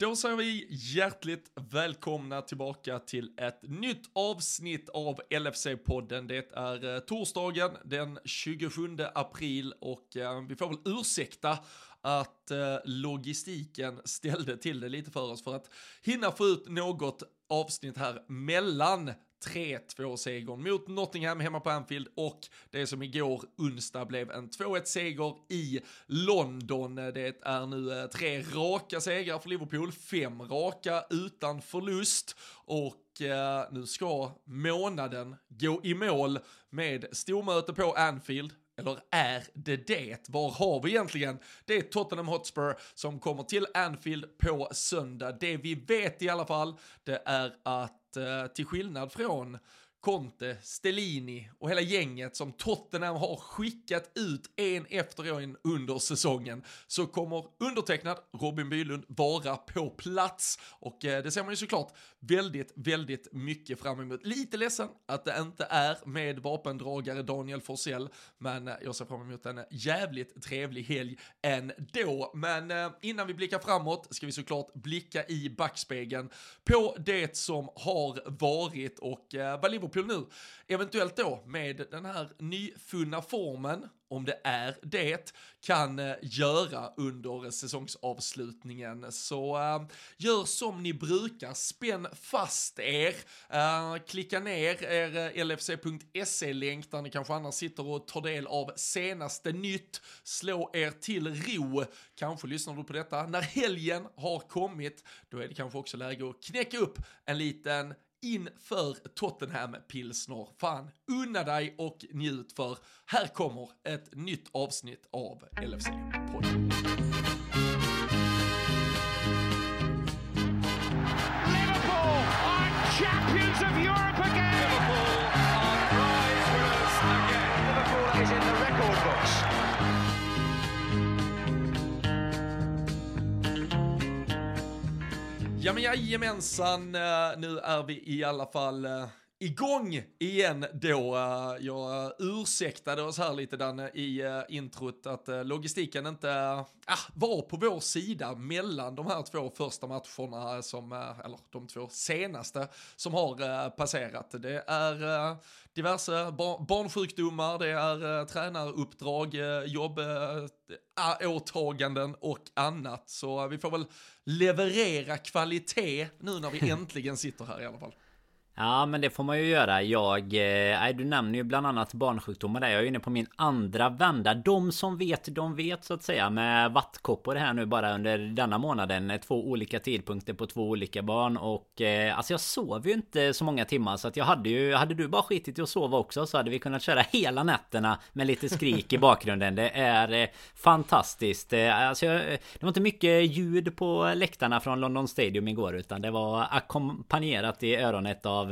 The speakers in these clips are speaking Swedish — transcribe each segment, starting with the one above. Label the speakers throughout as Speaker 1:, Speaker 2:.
Speaker 1: Då säger vi hjärtligt välkomna tillbaka till ett nytt avsnitt av LFC-podden. Det är eh, torsdagen den 27 april och eh, vi får väl ursäkta att eh, logistiken ställde till det lite för oss för att hinna få ut något avsnitt här mellan 3-2-segern mot Nottingham hemma på Anfield och det som igår onsdag blev en 2-1-seger i London. Det är nu eh, tre raka segrar för Liverpool, fem raka utan förlust och eh, nu ska månaden gå i mål med stormöte på Anfield eller är det det? Var har vi egentligen? Det är Tottenham Hotspur som kommer till Anfield på söndag. Det vi vet i alla fall, det är att Eh, till skillnad från Conte, Stellini och hela gänget som Tottenham har skickat ut en efter en under säsongen så kommer undertecknad Robin Bylund vara på plats och eh, det ser man ju såklart väldigt, väldigt mycket fram emot. Lite ledsen att det inte är med vapendragare Daniel Forsell, men eh, jag ser fram emot en jävligt trevlig helg ändå. Men eh, innan vi blickar framåt ska vi såklart blicka i backspegeln på det som har varit och vad Liverpool Liverpool nu, eventuellt då med den här nyfunna formen, om det är det, kan eh, göra under säsongsavslutningen. Så äh, gör som ni brukar, spänn fast er, äh, klicka ner er lfc.se-länk där ni kanske annars sitter och tar del av senaste nytt, slå er till ro, kanske lyssnar du på detta när helgen har kommit, då är det kanske också läge att knäcka upp en liten inför Tottenham Pilsner. Fan, unna dig och njut för här kommer ett nytt avsnitt av LFC-podden.
Speaker 2: Liverpool are champions of Europe
Speaker 1: Ja men jajamensan, eh, nu är vi i alla fall eh, igång igen då. Eh, jag ursäktade oss här lite Danne i introt att logistiken inte äh, var på vår sida mellan de här två första matcherna som, eller de två senaste som har passerat. Det är diverse bar barnsjukdomar, det är tränaruppdrag, jobb, åtaganden och annat. Så vi får väl leverera kvalitet nu när vi äntligen sitter här i alla fall.
Speaker 3: Ja men det får man ju göra. Jag... Eh, du nämner ju bland annat barnsjukdomar där. Jag är inne på min andra vända. De som vet, de vet så att säga. Med vattkoppor här nu bara under denna månaden. Eh, två olika tidpunkter på två olika barn. Och eh, alltså jag sov ju inte så många timmar. Så att jag hade ju... Hade du bara skitit i att sova också så hade vi kunnat köra hela nätterna med lite skrik i bakgrunden. Det är eh, fantastiskt. Eh, alltså jag, det var inte mycket ljud på läktarna från London Stadium igår. Utan det var ackompanjerat i öronet av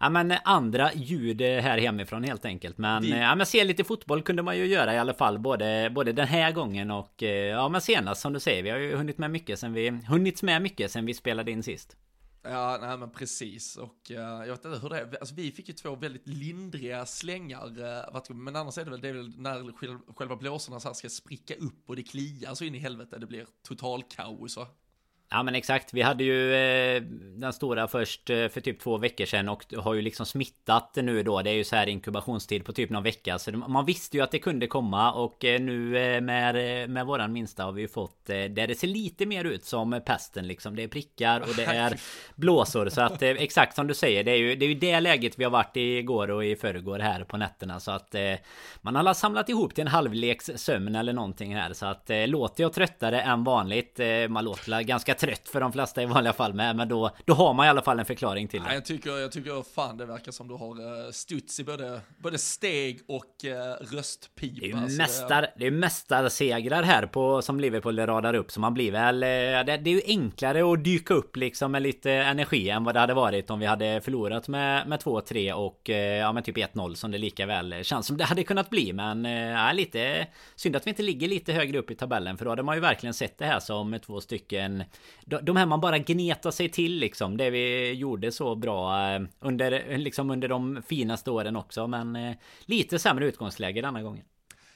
Speaker 3: ja, men andra ljud här hemifrån helt enkelt. Men, Vi... ja, men se lite fotboll kunde man ju göra i alla fall. Både, både den här gången och ja, men senast som du säger. Vi har ju hunnit med mycket sen vi, hunnit med mycket sen vi spelade in sist.
Speaker 1: Ja, nej men precis. Och uh, jag vet inte hur det är. Alltså, vi fick ju två väldigt lindriga slängar. Uh, men annars är det väl, det är väl när själva blåsorna så här ska spricka upp och det kliar så in i helvete. Det blir total kaos va?
Speaker 3: Ja men exakt, vi hade ju eh, den stora först eh, för typ två veckor sedan och har ju liksom smittat nu då. Det är ju så här inkubationstid på typ någon vecka. Så man visste ju att det kunde komma och eh, nu med, med våran minsta har vi ju fått där det ser lite mer ut som pesten liksom. Det är prickar och det är blåsor. Så att exakt som du säger, det är ju det, är ju det läget vi har varit i igår och i förrgår här på nätterna. Så att man har samlat ihop till en halvleks sömn eller någonting här. Så att låter jag tröttare än vanligt. man låter ganska trött för de flesta i vanliga fall med. Men då, då har man i alla fall en förklaring till det.
Speaker 1: Ja, jag, tycker, jag tycker fan det verkar som du har uh, studs i både, både steg och uh, röstpipa.
Speaker 3: Det är ju mästar, det är mästarsegrar här på, som Liverpool radar upp. Så man blir väl... Uh, det, det, är ju enklare att dyka upp liksom med lite energi än vad det hade varit om vi hade förlorat med, med 2-3 och ja, med typ 1-0 som det lika väl känns som det hade kunnat bli. Men ja, lite synd att vi inte ligger lite högre upp i tabellen för då hade man ju verkligen sett det här som två stycken de här man bara gnetar sig till liksom. Det vi gjorde så bra eh, under, liksom under de finaste åren också. Men eh, lite sämre utgångsläge denna gången.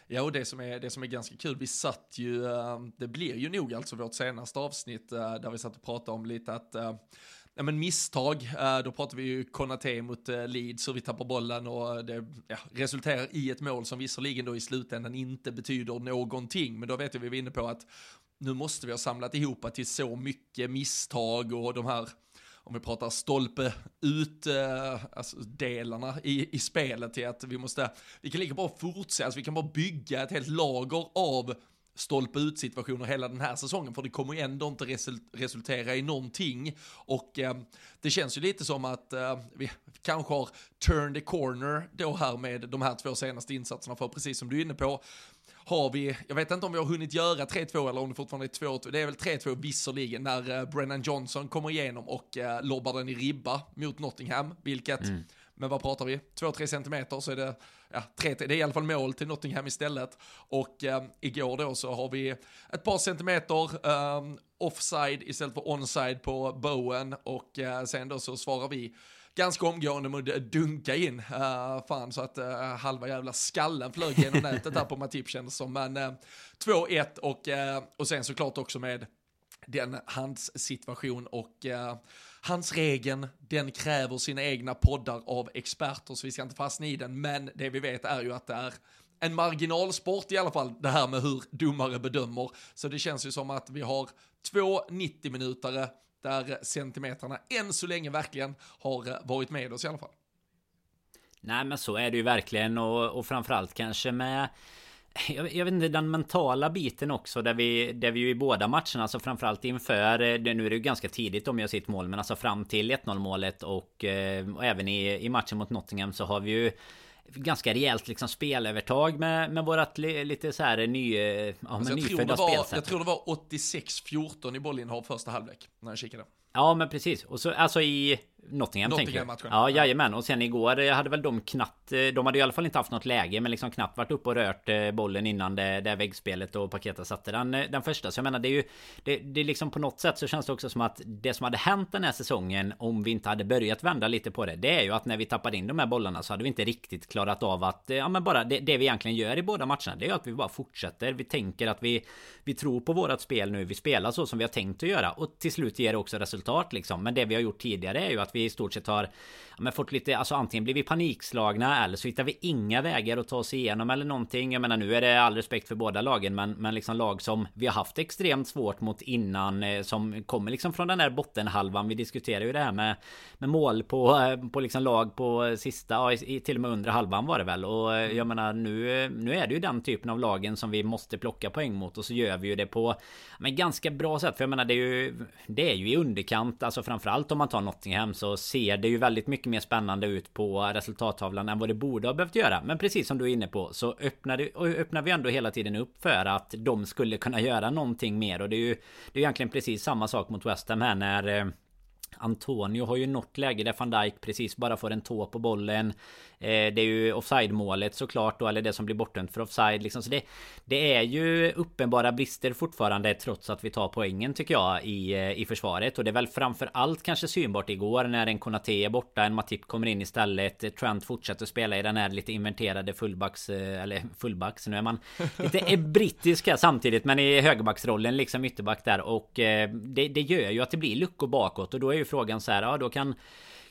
Speaker 1: Ja, och det som, är, det som är ganska kul, vi satt ju, eh, det blir ju nog alltså vårt senaste avsnitt där vi satt och pratade om lite att Ja, men misstag, då pratar vi ju Konate mot Leeds och vi tappar bollen och det ja, resulterar i ett mål som visserligen då i slutändan inte betyder någonting, men då vet vi, vi var inne på att nu måste vi ha samlat ihop till så mycket misstag och de här om vi pratar stolpe ut eh, alltså delarna i, i spelet till att vi måste, vi kan lika bra fortsätta, alltså vi kan bara bygga ett helt lager av stolpe ut situationer hela den här säsongen för det kommer ju ändå inte resultera i någonting. Och eh, det känns ju lite som att eh, vi kanske har turned the corner då här med de här två senaste insatserna för precis som du är inne på har vi, jag vet inte om vi har hunnit göra 3-2 eller om det fortfarande är 2-2, det är väl 3-2 visserligen när uh, Brennan Johnson kommer igenom och uh, lobbar den i ribba mot Nottingham, vilket, mm. men vad pratar vi, 2-3 centimeter så är det, ja, 3, det är i alla fall mål till Nottingham istället. Och uh, igår då så har vi ett par centimeter um, offside istället för onside på Bowen och uh, sen då så svarar vi ganska omgående med att dunka in. Uh, fan så att uh, halva jävla skallen flög genom nätet där på Matip kändes som. Men uh, 2-1 och, uh, och sen såklart också med den hans situation och uh, hans regeln, den kräver sina egna poddar av experter så vi ska inte fastna i den. Men det vi vet är ju att det är en marginalsport i alla fall, det här med hur domare bedömer. Så det känns ju som att vi har två 90-minutare där centimetrarna än så länge verkligen har eh, varit med oss i alla fall.
Speaker 3: Nej men så är det ju verkligen och, och framförallt kanske med jag, jag, vet inte, den mentala biten också där vi, där vi ju i båda matcherna, alltså framförallt inför, eh, det, nu är det ju ganska tidigt om jag sitt mål, men alltså fram till 1-0 målet och, eh, och även i, i matchen mot Nottingham så har vi ju ganska rejält liksom spelövertag med, med vårat li, lite så här ny, ja, alltså
Speaker 1: nyfödda spelsätt. Jag tror det var 86-14 i bollinnehav första halvlek när jag kikade.
Speaker 3: Ja men precis. Och så alltså i Nottingham, Nottingham tänker jag. Ja jajamän. Och sen igår eh, hade väl de knappt... Eh, de hade i alla fall inte haft något läge men liksom knappt varit uppe och rört eh, bollen innan det, det väggspelet och Paketa satte den, den första. Så jag menar det är ju... Det, det är liksom på något sätt så känns det också som att det som hade hänt den här säsongen om vi inte hade börjat vända lite på det. Det är ju att när vi tappade in de här bollarna så hade vi inte riktigt klarat av att... Ja men bara det, det vi egentligen gör i båda matcherna. Det är ju att vi bara fortsätter. Vi tänker att vi... Vi tror på vårat spel nu. Vi spelar så som vi har tänkt att göra. Och till slut ger det också resultat liksom. Men det vi har gjort tidigare är ju att vi i stort sett har ja, men fått lite, alltså antingen blir vi panikslagna eller så hittar vi inga vägar att ta oss igenom eller någonting. Jag menar nu är det all respekt för båda lagen men, men liksom lag som vi har haft extremt svårt mot innan eh, som kommer liksom från den där bottenhalvan. Vi diskuterar ju det här med, med mål på, eh, på liksom lag på sista, ja, i, till och med under halvan var det väl. Och eh, jag menar nu, nu är det ju den typen av lagen som vi måste plocka poäng mot och så gör vi ju det på men ganska bra sätt. För jag menar det är ju, det är ju i underkant, alltså framförallt om man tar Nottingham så så ser det ju väldigt mycket mer spännande ut på resultattavlan än vad det borde ha behövt göra. Men precis som du är inne på så öppnar, det, öppnar vi ändå hela tiden upp för att de skulle kunna göra någonting mer. Och det är ju det är egentligen precis samma sak mot West Ham här när eh, Antonio har ju något läge där van Dijk precis bara får en tå på bollen. Eh, det är ju offside målet såklart då, eller det som blir bortdömt för offside liksom. Så det, det är ju uppenbara brister fortfarande trots att vi tar poängen tycker jag i, eh, i försvaret. Och det är väl framför allt kanske synbart igår när en Konate är borta, en Matip kommer in istället. Trent fortsätter spela i den här lite inventerade fullbacks, eh, eller fullbacks, nu är man lite brittiska samtidigt men i högerbacksrollen liksom ytterback där. Och det, det gör ju att det blir luckor bakåt och då är ju frågan så här, ja då kan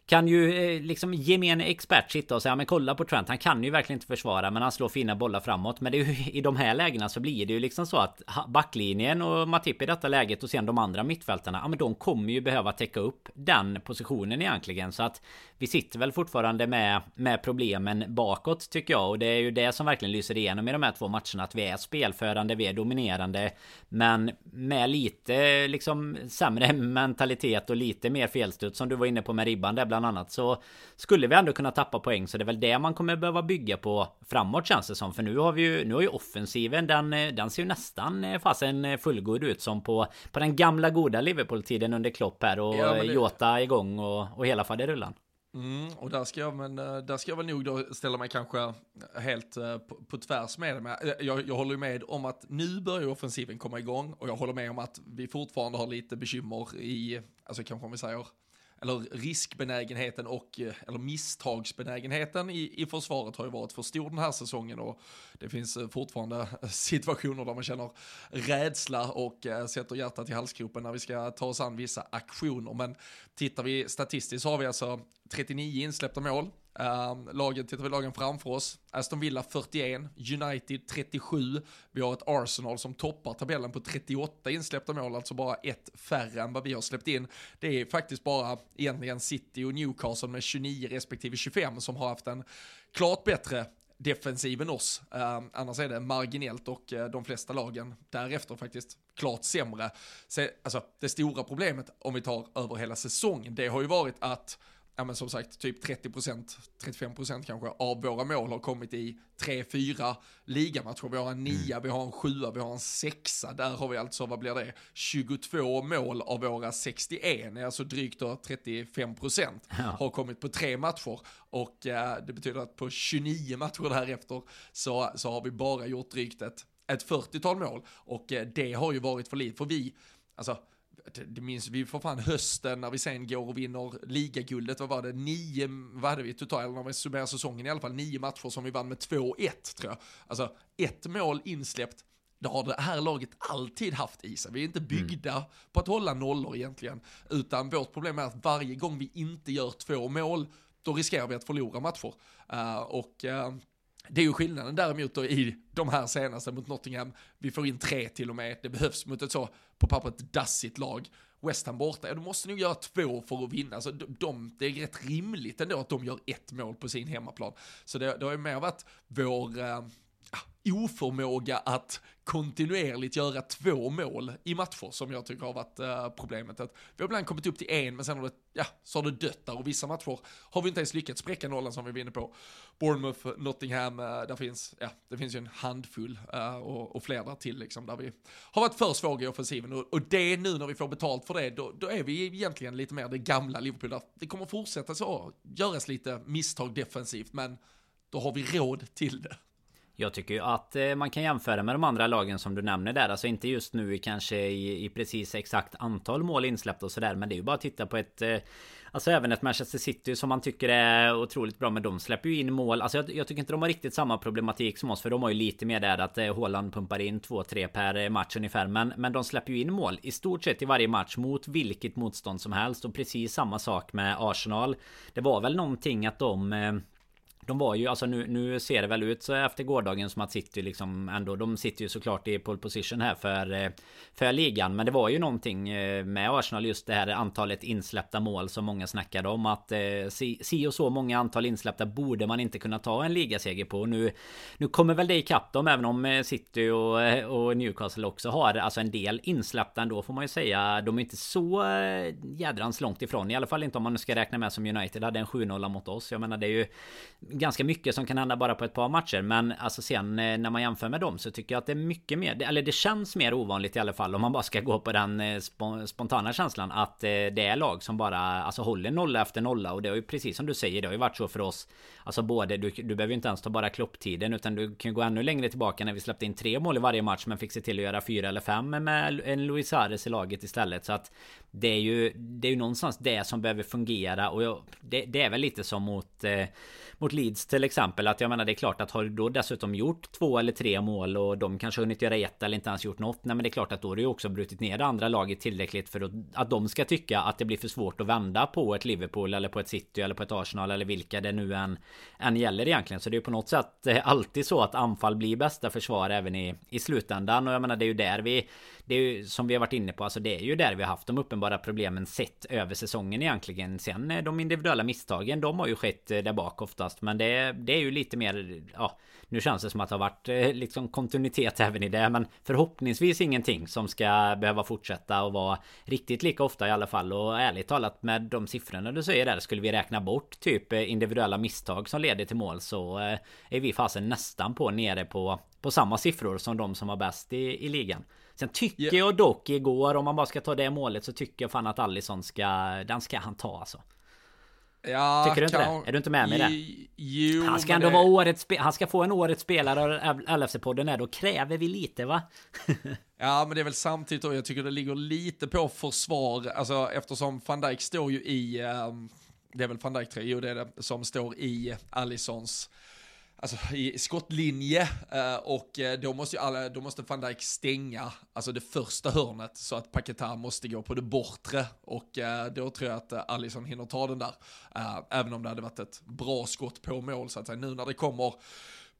Speaker 3: kan ju eh, liksom gemene expert sitta och säga men kolla på Trent. Han kan ju verkligen inte försvara men han slår fina bollar framåt. Men det är ju, i de här lägena så blir det ju liksom så att backlinjen och Matip i detta läget och sen de andra mittfältarna. Ja men de kommer ju behöva täcka upp den positionen egentligen. Så att vi sitter väl fortfarande med, med problemen bakåt tycker jag. Och det är ju det som verkligen lyser igenom i de här två matcherna. Att vi är spelförande, vi är dominerande. Men med lite liksom sämre mentalitet och lite mer felstuds som du var inne på med ribban där bland annat. Så skulle vi ändå kunna tappa poäng. Så det är väl det man kommer behöva bygga på framåt känns det som. För nu har vi ju, nu har ju offensiven den, den ser ju nästan eh, fasen fullgod ut som på, på den gamla goda Liverpool-tiden under Klopp här. Och ja, det... Jota igång och, och hela faderullan.
Speaker 1: Mm, och där ska, jag, men, eh, där ska jag väl nog då ställa mig kanske helt eh, på, på tvärs med det. Eh, jag, jag håller med om att nu börjar offensiven komma igång och jag håller med om att vi fortfarande har lite bekymmer i, alltså kanske om vi säger eller riskbenägenheten och, eh, eller misstagsbenägenheten i, i försvaret har ju varit för stor den här säsongen och det finns eh, fortfarande eh, situationer där man känner rädsla och sätter hjärtat i halsgropen när vi ska ta oss an vissa aktioner. Men tittar vi statistiskt så har vi alltså 39 insläppta mål, Ehm, lagen, tittar vi lagen framför oss, Aston Villa 41, United 37, vi har ett Arsenal som toppar tabellen på 38 insläppta mål, alltså bara ett färre än vad vi har släppt in. Det är faktiskt bara egentligen City och Newcastle med 29 respektive 25 som har haft en klart bättre defensiv än oss. Ehm, annars är det marginellt och eh, de flesta lagen därefter faktiskt klart sämre. Så, alltså, det stora problemet om vi tar över hela säsongen, det har ju varit att ja men som sagt, typ 30%, 35% kanske av våra mål har kommit i 3-4 ligamatcher. Vi har en nia, mm. vi har en sjua, vi har en sexa. Där har vi alltså, vad blir det, 22 mål av våra 61, alltså drygt då 35% ja. har kommit på tre matcher. Och eh, det betyder att på 29 matcher därefter så, så har vi bara gjort drygt ett, ett 40-tal mål. Och eh, det har ju varit för lite, för vi, alltså det minns vi för fan hösten när vi sen går och vinner ligaguldet, vad var det, nio, vad hade vi totalt, när vi summerar säsongen i alla fall, nio matcher som vi vann med 2-1 tror jag. Alltså ett mål insläppt, det har det här laget alltid haft i sig. Vi är inte byggda mm. på att hålla nollor egentligen, utan vårt problem är att varje gång vi inte gör två mål, då riskerar vi att förlora matcher. Uh, och uh, det är ju skillnaden däremot då i de här senaste mot Nottingham. Vi får in tre till och med. Det behövs mot ett så på pappret dassigt lag. West Ham borta, ja, då måste nog göra två för att vinna. Så de, de, det är rätt rimligt ändå att de gör ett mål på sin hemmaplan. Så det, det har ju mer varit vår, eh, oförmåga att kontinuerligt göra två mål i matcher som jag tycker har varit uh, problemet. Att vi har ibland kommit upp till en men sen har det, ja, så har det dött där och vissa matcher har vi inte ens lyckats spräcka nollan som vi var inne på. Bournemouth, Nottingham, uh, där finns, ja, det finns ju en handfull uh, och, och fler där till liksom där vi har varit för svaga i offensiven och, och det nu när vi får betalt för det, då, då är vi egentligen lite mer det gamla Liverpool där det kommer fortsätta så, göras lite misstag defensivt men då har vi råd till det.
Speaker 3: Jag tycker ju att eh, man kan jämföra med de andra lagen som du nämner där. Alltså inte just nu kanske i, i precis exakt antal mål insläppta och sådär. Men det är ju bara att titta på ett... Eh, alltså även ett Manchester City som man tycker är otroligt bra. Men de släpper ju in mål. Alltså jag, jag, tycker inte de har riktigt samma problematik som oss. För de har ju lite mer där att Håland Haaland pumpar in 2-3 per match ungefär. Men, men de släpper ju in mål i stort sett i varje match mot vilket motstånd som helst. Och precis samma sak med Arsenal. Det var väl någonting att de... De var ju, alltså nu, nu ser det väl ut så efter gårdagen som att City liksom ändå De sitter ju såklart i pole position här för eh, För ligan. Men det var ju någonting eh, med Arsenal just det här antalet insläppta mål som många snackade om att eh, si, si och så många antal insläppta borde man inte kunna ta en ligaseger på. Nu Nu kommer väl det ikapp dem även om eh, City och, och Newcastle också har alltså en del insläppta ändå får man ju säga. De är inte så jädrans långt ifrån I alla fall inte om man nu ska räkna med som United hade en 7-0 mot oss. Jag menar det är ju ganska mycket som kan hända bara på ett par matcher. Men alltså sen eh, när man jämför med dem så tycker jag att det är mycket mer, eller det känns mer ovanligt i alla fall om man bara ska gå på den eh, spontana känslan att eh, det är lag som bara alltså håller nolla efter nolla och det har ju precis som du säger, det har ju varit så för oss. Alltså både, du, du behöver ju inte ens ta bara klopptiden utan du kan gå ännu längre tillbaka när vi släppte in tre mål i varje match men fick se till att göra fyra eller fem med en Luis Suarez i laget istället. Så att det är ju, det är ju någonstans det som behöver fungera och jag, det, det är väl lite som mot eh, mot Leeds till exempel. Att jag menar det är klart att har du då dessutom gjort två eller tre mål och de kanske hunnit göra ett eller inte ens gjort något. Nej men det är klart att då har du ju också brutit ner det andra laget tillräckligt för att, att de ska tycka att det blir för svårt att vända på ett Liverpool eller på ett City eller på ett Arsenal eller vilka det nu än, än gäller egentligen. Så det är på något sätt eh, alltid så att anfall blir bästa försvar även i, i slutändan. Och jag menar det är ju där vi det är ju som vi har varit inne på, alltså det är ju där vi har haft de uppenbara problemen sett över säsongen egentligen. Sen de individuella misstagen, de har ju skett eh, där bak oftast. Men det, det är ju lite mer, ja, nu känns det som att det har varit eh, liksom kontinuitet även i det. Men förhoppningsvis ingenting som ska behöva fortsätta och vara riktigt lika ofta i alla fall. Och ärligt talat med de siffrorna du säger där, skulle vi räkna bort typ eh, individuella misstag som leder till mål så är vi fasen nästan på nere på, på samma siffror som de som var bäst i, i ligan. Sen tycker yeah. jag dock igår om man bara ska ta det målet så tycker jag fan att Allison ska Den ska han ta alltså
Speaker 1: Ja,
Speaker 3: Tycker du inte
Speaker 1: kan...
Speaker 3: det? Är du inte med mig där?
Speaker 1: Jo,
Speaker 3: Han ska ändå
Speaker 1: det...
Speaker 3: vara årets Han ska få en årets spelare av LFC-podden här. Då kräver vi lite va?
Speaker 1: Ja, men det är väl samtidigt då, jag tycker det ligger lite på försvar, alltså eftersom van Dijk står ju i, um, det är väl van Dijk tror jag, jo det är det, som står i Allisons alltså i skottlinje eh, och eh, då måste ju alla, då måste van Dijk stänga alltså det första hörnet så att Paketa måste gå på det bortre och eh, då tror jag att Alisson hinner ta den där. även om det hade varit ett bra skott på mål så att säga. Nu när det kommer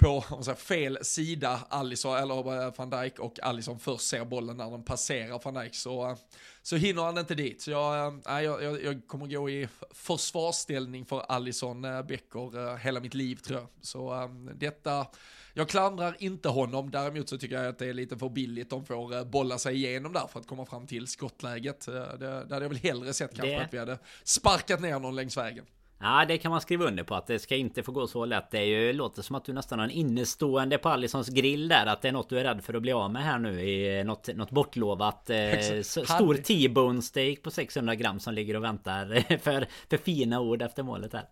Speaker 1: på säger, fel sida, Alisson, eller van Dijk och Alisson först ser bollen när den passerar van Dijk så, så hinner han inte dit. Så jag, äh, jag, jag, jag kommer gå i försvarsställning för Alisson Becker äh, hela mitt liv tror jag. Så äh, detta, jag klandrar inte honom, däremot så tycker jag att det är lite för billigt. De får bolla sig igenom där för att komma fram till skottläget. Det, det hade jag väl hellre sett kanske
Speaker 3: Det-
Speaker 1: att vi hade sparkat ner någon längs vägen.
Speaker 3: Ja det kan man skriva under på att det ska inte få gå så lätt. Det är ju, låter som att du nästan har en innestående på Alissons grill där. Att det är något du är rädd för att bli av med här nu i något, något bortlovat. Eh, stor T-bone steak på 600 gram som ligger och väntar för, för fina ord efter målet här.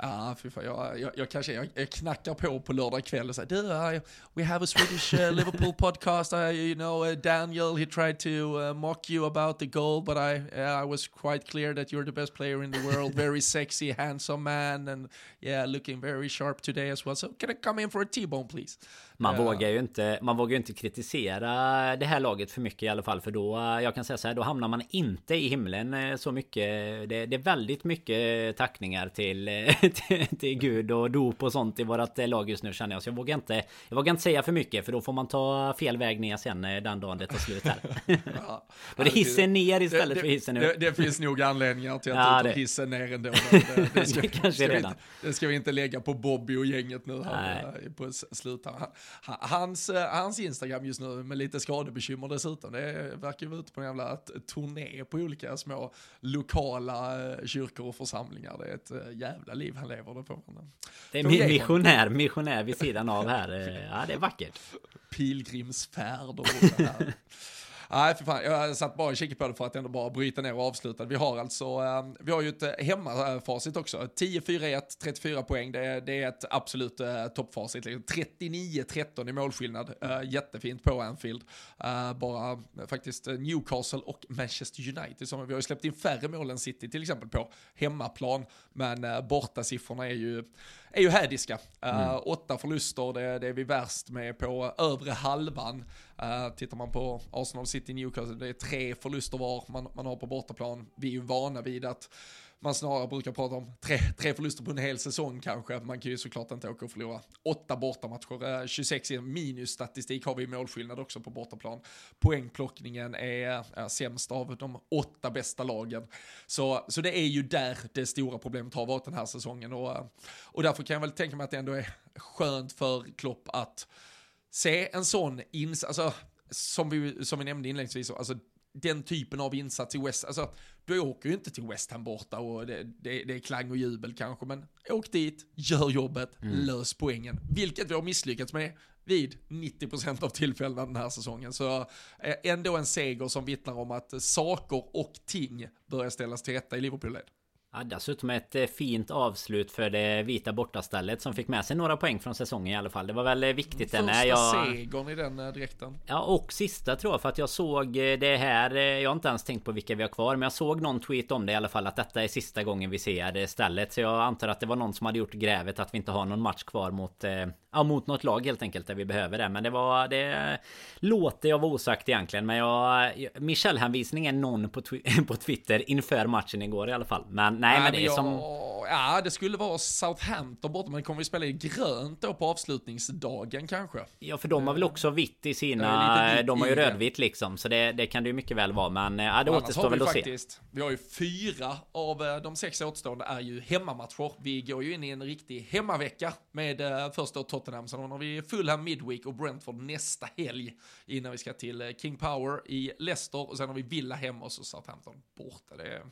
Speaker 1: Ja, fy fan, jag, jag, jag kanske jag, jag knackar på på lördag kväll och säger du, uh, we have a Swedish uh, Liverpool podcast, uh, you know, uh, Daniel, he tried to uh, mock you about the goal, but I, uh, I was quite clear that you're the best player in the world, very sexy, handsome man, and yeah, looking very sharp today as well, so can I come in for a T-bone please?
Speaker 3: Man
Speaker 1: Ja.
Speaker 3: vågar ju inte Man vågar inte kritisera det här laget för mycket i alla fall För då Jag kan säga så här Då hamnar man inte i himlen eh, så mycket Det, det är väldigt mycket tackningar till, eh, till, till Gud och dop och sånt i vårat eh, lag just nu känner jag Så jag vågar inte Jag vågar inte säga för mycket för då får man ta fel väg ner sen den dagen det tar slut här
Speaker 1: Ja.
Speaker 3: Då är det hissen ner istället
Speaker 1: det,
Speaker 3: för hissen upp
Speaker 1: det, det finns nog anledningar till att
Speaker 3: Ja,
Speaker 1: ut hissen ner ändå. Det, det, ska,
Speaker 3: Det kanske
Speaker 1: ska vi
Speaker 3: redan.
Speaker 1: inte, det ska vi inte lägga på Bobby och gänget nu här
Speaker 3: Nej.
Speaker 1: på s- slut. här. Han- Hans, eh, hans Instagram just nu med lite skadebekymmer dessutom, det verkar vara ute på en jävla turné på olika små lokala eh, kyrkor och församlingar. Det är ett eh, jävla liv han lever. Det man.
Speaker 3: Det är missionär Missionär vid sidan av här Ja det är vackert
Speaker 1: pilgrimsfärd och här. Nej, för fan, jag satt bara och kikade på det för att ändå bara bryta ner och avsluta. Vi har alltså, eh, vi har ju ett eh, hemmafacit också. 10-4-1, 34 poäng, det är, det är ett absolut eh, toppfacit. Liksom. 39-13 i målskillnad, eh, jättefint på Anfield. Bara faktiskt Newcastle och Manchester United, som vi har ju släppt in färre mål än City till exempel på hemmaplan, men bortasiffrorna är ju är ju hädiska. Uh, åtta förluster, det, det är vi värst med på övre halvan. Uh, tittar man på Arsenal City Newcastle, det är tre förluster var man, man har på bortaplan. Vi är ju vana vid att man snarare brukar prata om tre, tre förluster på en hel säsong kanske. Man kan ju såklart inte åka och förlora åtta bortamatcher. Eh, 26 i minusstatistik har vi i målskillnad också på bortaplan. Poängplockningen är sämst av de åtta bästa lagen. Så, så det är ju där det stora problemet har varit den här säsongen. Och, och därför kan jag väl tänka mig att det ändå är skönt för Klopp att se en sån insats, alltså, som, vi, som vi nämnde inledningsvis, alltså den typen av insats i West, alltså du åker ju inte till West Ham borta och det, det, det är klang och jubel kanske, men åk dit, gör jobbet, lös poängen, vilket vi har misslyckats med vid 90% av tillfällena den här säsongen. Så eh, ändå en seger som vittnar om att saker och ting börjar ställas till rätta i Liverpool-led.
Speaker 3: Ja, dessutom ett eh, fint avslut för det vita bortastället som fick med sig några poäng från säsongen i alla fall. Det var väl eh, viktigt
Speaker 1: Första
Speaker 3: när jag...
Speaker 1: segern i den eh, dräkten.
Speaker 3: Ja och sista tror jag för att jag såg det här Jag har inte ens tänkt på vilka vi har kvar Men jag såg någon tweet om det i alla fall Att detta är sista gången vi ser stället Så jag antar att det var någon som hade gjort grävet Att vi inte har någon match kvar mot Ja mot något lag helt enkelt där vi behöver det Men det var det Låter jag vara osagt egentligen Men jag Michel-hänvisning är någon på, twi- på Twitter Inför matchen igår i alla fall Men nej, men det är
Speaker 1: jag,
Speaker 3: som
Speaker 1: Ja, det skulle vara Southampton borta, men kommer vi spela i grönt då på avslutningsdagen kanske?
Speaker 3: Ja för de har väl också vitt i sina
Speaker 1: vitt
Speaker 3: De har ju rödvitt liksom Så det, det kan det ju mycket väl vara Men ja, det återstår väl att se
Speaker 1: faktiskt, Vi har ju fyra av eh, de sex återstående är ju hemmamatcher. Vi går ju in i en riktig hemmavecka med eh, först då Tottenham, sen har vi Fulham Midweek och Brentford nästa helg innan vi ska till eh, King Power i Leicester. Och sen har vi Villa hemma och så Southampton borta. Det är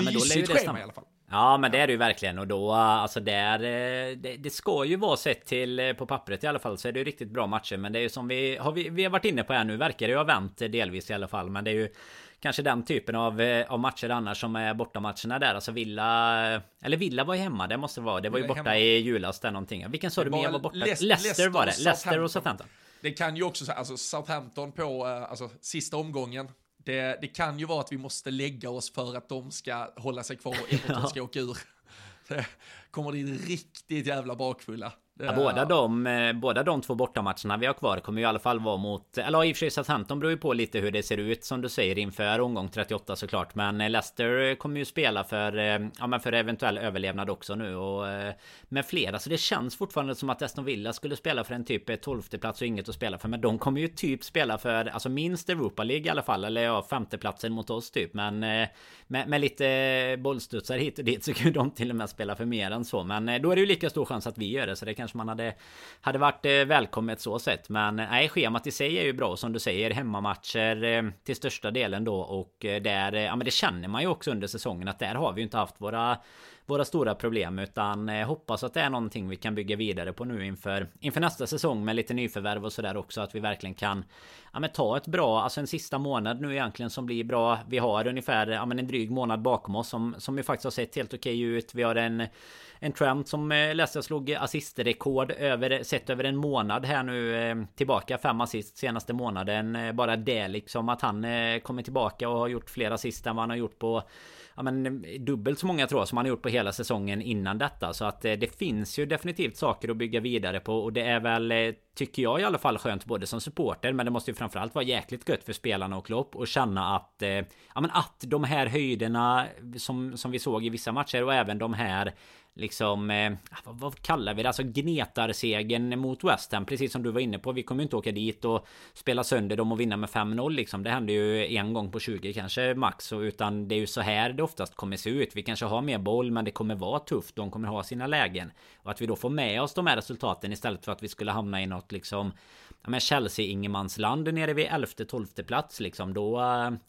Speaker 3: ju
Speaker 1: mysigt
Speaker 3: det
Speaker 1: schema i alla fall.
Speaker 3: Ja men det är det ju verkligen. Och då alltså där eh, det, det ska ju vara sett till eh, på pappret i alla fall så är det ju riktigt bra matcher. Men det är ju som vi har vi, vi har varit inne på här nu verkar det ju ha vänt delvis i alla fall. Men det är ju Kanske den typen av, eh, av matcher annars som är bortamatcherna där. Alltså Villa... Eller Villa var ju hemma, det måste vara. Det var ju borta hemma. i julas där någonting. Vilken sa du mer var borta? Leicester, Leicester var det. Leicester och Southampton.
Speaker 1: Det kan ju också säga, alltså Southampton på eh, alltså, sista omgången. Det, det kan ju vara att vi måste lägga oss för att de ska hålla sig kvar och Everton ska åka ur. Det kommer dit riktigt jävla bakfulla.
Speaker 3: Ja, båda, de, eh, båda de två bortamatcherna vi har kvar kommer ju i alla fall vara mot... Eller i och för sig Southampton beror ju på lite hur det ser ut som du säger inför omgång 38 såklart. Men eh, Leicester kommer ju spela för, eh, ja, men för eventuell överlevnad också nu och eh, med flera. Så alltså, det känns fortfarande som att Aston Villa skulle spela för en typ eh, 12 plats och inget att spela för. Men de kommer ju typ spela för alltså minst Europa League i alla fall. Eller ja, femteplatsen mot oss typ. Men med, med lite bollstudsar hit och dit så kan ju de till och med spela för mer än så. Men då är det ju lika stor chans att vi gör det. Så det kan kanske man hade Hade varit eh, välkommet så sett. Men nej schemat i sig är ju bra som du säger. Hemmamatcher eh, till största delen då. Och eh, där Ja men det känner man ju också under säsongen att där har vi ju inte haft våra våra stora problem utan eh, hoppas att det är någonting vi kan bygga vidare på nu inför inför nästa säsong med lite nyförvärv och sådär också att vi verkligen kan ja, men ta ett bra alltså en sista månad nu egentligen som blir bra. Vi har ungefär ja, men en dryg månad bakom oss som som ju faktiskt har sett helt okej ut. Vi har en en Trent som eh, läste jag slog assistrekord över sett över en månad här nu eh, tillbaka fem assist senaste månaden. Bara det liksom att han kommer tillbaka och har gjort fler assist än vad han har gjort på ja, men, eh, dubbelt så många tror jag som han har gjort på hela säsongen innan detta. Så att eh, det finns ju definitivt saker att bygga vidare på och det är väl eh, Tycker jag i alla fall skönt både som supporter men det måste ju framförallt vara jäkligt gött för spelarna och Klopp och känna att eh, Ja men att de här höjderna som, som vi såg i vissa matcher och även de här liksom, eh, ah, vad, vad, kallar vi det? Alltså gnetarsegen mot West Ham. Precis som du var inne på. Vi kommer ju inte åka dit och spela sönder dem och vinna med 5-0 liksom. Det händer ju en gång på 20 kanske max. Och, utan det är ju så här det oftast kommer se ut. Vi kanske har mer boll men det kommer vara tufft. De kommer ha sina lägen. Och att vi då får med oss de här resultaten istället för att vi skulle hamna i något liksom ja, men Chelsea ingenmansland nere vid 11-12 plats liksom. Då,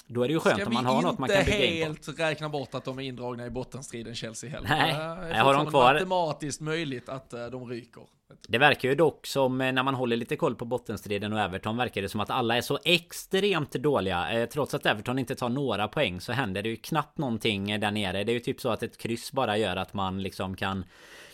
Speaker 3: då är det ju skönt om man har något man kan bygga in
Speaker 1: på. Ska vi inte helt räkna bort att de är indragna i bottenstriden Chelsea heller?
Speaker 3: Nej, jag har de kvar.
Speaker 1: matematiskt möjligt att eh, de ryker.
Speaker 3: Det verkar ju dock som eh, när man håller lite koll på bottenstriden och Everton verkar det som att alla är så extremt dåliga. Eh, trots att Everton inte tar några poäng så händer det ju knappt någonting där nere. Det är ju typ så att ett kryss bara gör att man liksom kan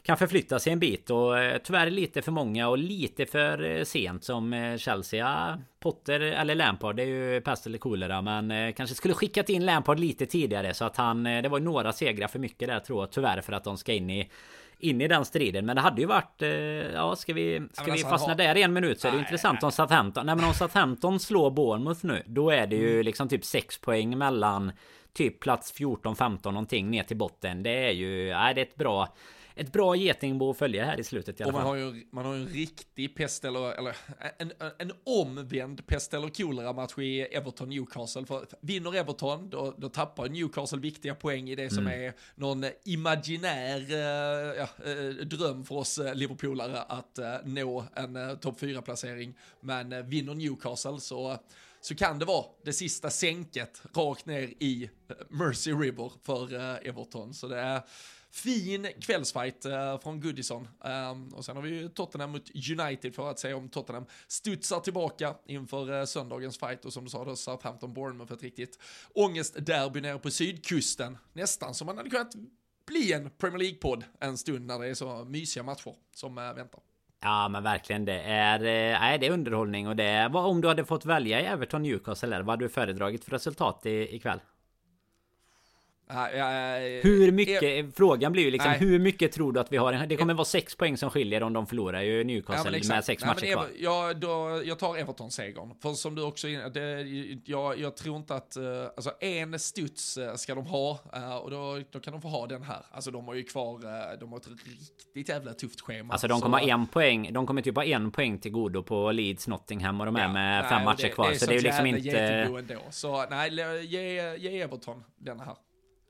Speaker 3: kan förflytta sig en bit och eh, tyvärr lite för många och lite för eh, sent som eh, Chelsea. Potter eller Lampard det är ju pest eller kolera men kanske skulle skickat in Lampard lite tidigare så att han det var några segrar för mycket där tror jag tyvärr för att de ska in i in i den striden. Men det hade ju varit... Ja, ska vi, ska vi alltså, fastna har... där i en minut så är det nej, intressant nej. om Southampton... Nej men om Southampton slår Bournemouth nu. Då är det ju mm. liksom typ 6 poäng mellan typ plats 14-15 någonting ner till botten. Det är ju... Nej, det är ett bra ett bra getingbo att följa här i slutet i alla
Speaker 1: och man fall. Har ju, man har ju en riktig pest eller, eller en, en omvänd pest eller kolera match i Everton-Newcastle. För vinner Everton, då, då tappar Newcastle viktiga poäng i det som mm. är någon imaginär uh, ja, uh, dröm för oss uh, Liverpoolare att nå en topp 4-placering. Men vinner Newcastle så så kan det vara det sista sänket rakt ner i Mercy River för Everton. Så det är fin kvällsfight eh, från Goodison. Ehm, och sen har vi ju Tottenham mot United för att se om Tottenham studsar tillbaka inför eh, söndagens fight. Och som du sa då, Southampton Bournemouth ett riktigt ångestderby nere på sydkusten. Nästan som man hade kunnat bli en Premier League-podd en stund när det är så mysiga matcher som eh, väntar.
Speaker 3: Ja men verkligen det är, nej, det är underhållning och det är, om du hade fått välja i Everton Newcastle eller vad hade du föredragit för resultat i, ikväll? Hur mycket, jag, frågan blir ju liksom nej. hur mycket tror du att vi har? Det kommer vara sex poäng som skiljer om de förlorar ju Newcastle ja, med sex nej, matcher kvar.
Speaker 1: Ja, då, jag tar Everton-segern. För som du också det, jag, jag tror inte att, uh, alltså en studs uh, ska de ha uh, och då, då kan de få ha den här. Alltså de har ju kvar, de har ett riktigt jävla tufft schema.
Speaker 3: Alltså de kommer så, ha en poäng, de kommer typ ha en poäng till godo på Leeds, Nottingham och de är ja, med fem matcher det, kvar. Det så det är ju liksom inte...
Speaker 1: Ändå. Så nej, ge, ge Everton denna här.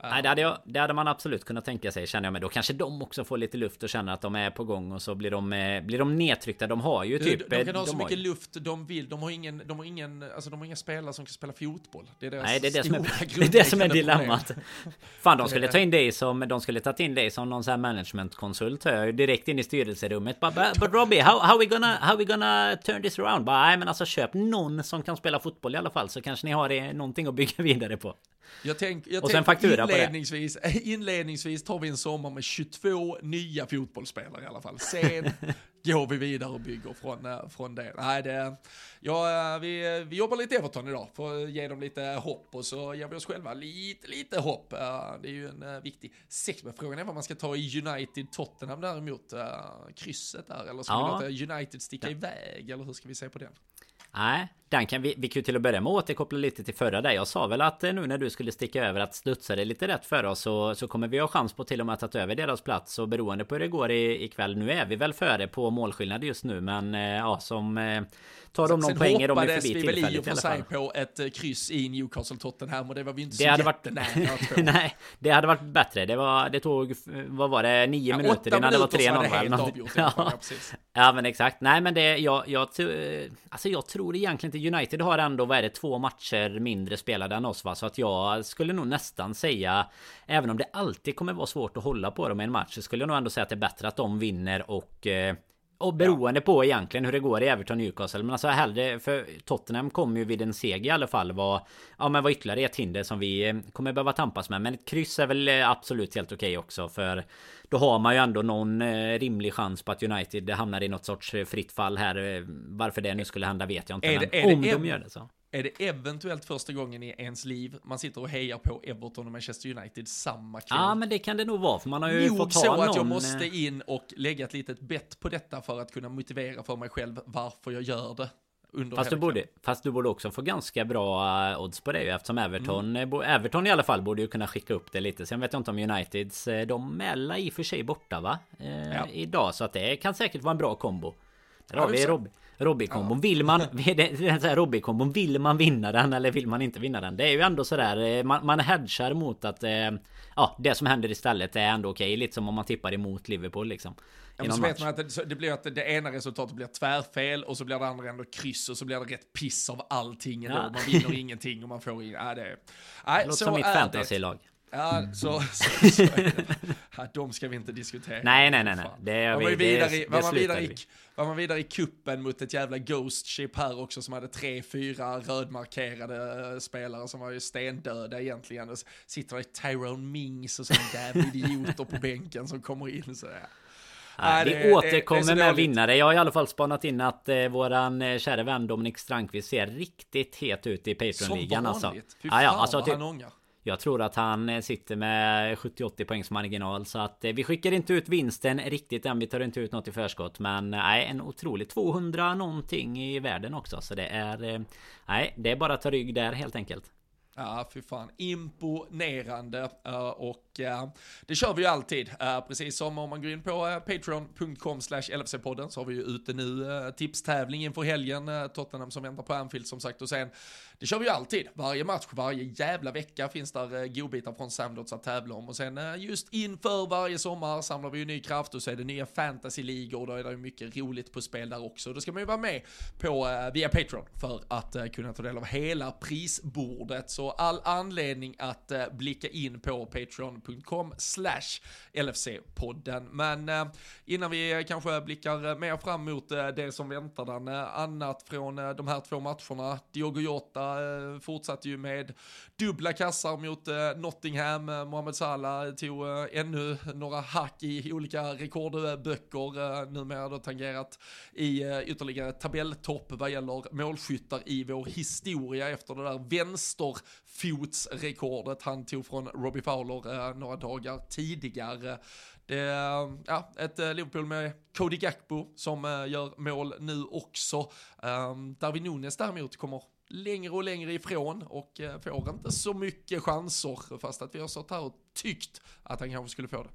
Speaker 3: Nej, det hade, jag, det hade man absolut kunnat tänka sig känner jag. Men då kanske de också får lite luft och känner att de är på gång och så blir de, eh, blir de nedtryckta. De har ju typ...
Speaker 1: De, de kan ha
Speaker 3: de
Speaker 1: så mycket
Speaker 3: ju-
Speaker 1: luft de vill. De har ingen, de har ingen, alltså de har inga spelare som kan spela fotboll. Det är deras
Speaker 3: Nej det är det, som är, det är det som är dilemmat. Fan de skulle ta in dig som De skulle tagit in dig som någon sån här managementkonsult Direkt in i styrelserummet But, but, but Robbie how, how we gonna How we gonna turn this around? Bara, Nej men alltså köp någon som kan spela fotboll i alla fall Så kanske ni har eh, någonting att bygga vidare på
Speaker 1: Jag tänk, jag
Speaker 3: Och sen faktura på det.
Speaker 1: inledningsvis, inledningsvis tar vi en sommar med 22 nya fotbollsspelare i alla fall. Sen går vi vidare och bygger från, eh, från det. Nej, det ja, eh, vi, vi jobbar lite Everton idag för att ge dem lite hopp och så ger vi oss själva lite, lite hopp. Eh, Det är ju en viktig sex, men frågan är vad man ska ta i United-Tottenham däremot. Krysset där, eller ska
Speaker 3: Ja.
Speaker 1: vi låta United sticka iväg, eller hur ska vi se på den?
Speaker 3: Nej, den kan vi, vi kan ju till att börja med återkoppla lite till förra där. Jag sa väl att eh, nu när du skulle sticka över att studsa det lite rätt för oss så, så kommer vi ha chans på till och med att ta över deras plats. Och beroende på hur det går i, ikväll. Nu är vi väl före på målskillnad just nu men eh, ja som eh, tar de någon
Speaker 1: Sen
Speaker 3: poäng är de ju
Speaker 1: hoppades
Speaker 3: förbi
Speaker 1: vi väl i och för sig på ett kryss i Newcastle-Tottenham och det var vi inte
Speaker 3: Det
Speaker 1: så
Speaker 3: hade varit... Nej, det hade varit bättre. Det var... Det tog... Vad var det? Nio
Speaker 1: Ja,
Speaker 3: minuter innan det var
Speaker 1: minuter så
Speaker 3: 3-0
Speaker 1: hade det
Speaker 3: va?
Speaker 1: helt avgjort. Ja.
Speaker 3: Ja. men exakt. Nej, men det... Jag, jag, alltså jag tror egentligen inte United har ändå, vad är det, två matcher mindre spelade än oss va? Så att jag skulle nog nästan säga... Även om det alltid kommer vara svårt att hålla på dem i en match så skulle jag nog ändå säga att det är bättre att de vinner och... Eh, och beroende på egentligen hur det går i Everton Newcastle. Men alltså hellre för Tottenham kommer ju vid en seger i alla fall vara... Ja men var ytterligare ett hinder som vi eh, kommer behöva tampas med. Men ett kryss är väl eh, absolut helt okej också. För då har man ju ändå någon eh, rimlig chans på att United hamnar i något sorts eh, fritt fall här. Eh, Varför det nu skulle hända vet jag inte.
Speaker 1: Är det- är det
Speaker 3: om de gör det så.
Speaker 1: Är det eventuellt första gången i ens liv man sitter och hejar på Everton och Manchester United samma kväll?
Speaker 3: Ja men det kan det nog vara. För man har ju
Speaker 1: Nog
Speaker 3: fått
Speaker 1: så
Speaker 3: någon...
Speaker 1: att jag måste in och lägga ett litet bett på detta för att kunna motivera för mig själv varför jag gör det.
Speaker 3: Fast du, borde, fast du borde också få ganska bra eh, odds på det ju eftersom Everton,
Speaker 1: Mm.
Speaker 3: eh, bo- Everton i alla fall borde ju kunna skicka upp det lite. Sen vet jag inte om Uniteds, eh, de är i och för sig borta va? Eh,
Speaker 1: Ja.
Speaker 3: Idag så att det kan säkert vara en bra kombo. Där
Speaker 1: Ja,
Speaker 3: har
Speaker 1: vi
Speaker 3: Rob, Robbie-kombon. Vill man, är Robbie-kombon, vill man vinna den eller vill man inte vinna den? Det är ju ändå sådär, eh, man, man hedgar mot att eh, Ja, det som händer istället är ändå okej. Lite som om man tippar emot Liverpool liksom.
Speaker 1: Ja, så
Speaker 3: match.
Speaker 1: vet man att det, det blir att det ena resultatet blir tvärfel och så blir det andra ändå kryss och så blir det rätt piss av allting.
Speaker 3: Ja.
Speaker 1: Man vinner ingenting och man får in, ja, det, nej,
Speaker 3: Det låter
Speaker 1: så
Speaker 3: som mitt
Speaker 1: är
Speaker 3: fantasylag.
Speaker 1: Ja, så, så, så det. Ja, de ska vi inte diskutera.
Speaker 3: Nej, nej, nej, nej. Det
Speaker 1: var
Speaker 3: vi-
Speaker 1: man vidare
Speaker 3: det-
Speaker 1: i,
Speaker 3: det
Speaker 1: var, man vidare i, var man vidare i kuppen mot ett jävla Ghost Ship här också som hade tre, fyra rödmarkerade eh, spelare som var ju stendöda egentligen. Och sitter det Tyrone Mings och sådana jävla idioter på bänken som kommer in så ja. Nej, det-
Speaker 3: vi
Speaker 1: det- det
Speaker 3: återkommer
Speaker 1: är så
Speaker 3: med vinnare. Jag har i alla fall spanat in att eh, våran eh, kära vän Dominik Strandqvist ser riktigt het ut i
Speaker 1: Som
Speaker 3: Patreon-ligan alltså.
Speaker 1: vanligt. Fy
Speaker 3: Ja,
Speaker 1: fan
Speaker 3: ja, alltså,
Speaker 1: vad
Speaker 3: typ,
Speaker 1: han ångar
Speaker 3: jag tror att han eh, sitter med 70-80 poängs marginal så att eh, vi skickar inte ut vinsten riktigt än. Vi tar inte ut något i förskott, men eh, nej, en otrolig 200 någonting i världen också, så det är nej, det är bara att ta rygg där helt enkelt.
Speaker 1: Ja, fy fan. Imponerande. Eh, och eh, det kör vi ju alltid. Eh, precis som om man går in på patreon.com slash LFC-podden så har vi ju ute nu tipstävling inför helgen. Tottenham som väntar på Anfield som sagt. Och sen, det kör vi ju alltid. Varje match, varje jävla vecka finns där godbitar från Samdots att tävla om. Och sen just inför varje sommar samlar vi ju ny kraft och så är det nya fantasy-ligor. Då är det ju mycket roligt på spel där också. Då ska man ju vara med på, via Patreon för att kunna ta del av hela prisbordet. Så all anledning att eh, blicka in på patreon.com slash LFC-podden. Men eh, innan vi eh, kanske blickar eh, mer fram mot eh, det som väntar den, eh, annat från de här två matcherna. Diogo Jota fortsatte ju med dubbla kassar mot Nottingham. Mohamed Salah tog ännu några hack i olika rekordböcker, numera då tangerat i ytterligare tabelltopp vad gäller målskyttar i vår historia efter det där vänster fotsrekordet han tog från Robbie Fowler eh, några dagar tidigare. Det är ja, ett eh, Liverpool med Cody Gakpo som eh, gör mål nu också. Um, Darwin Nunes däremot kommer längre och längre ifrån och eh, får inte så mycket chanser fast att vi har stått här och tyckt att han kanske skulle få det.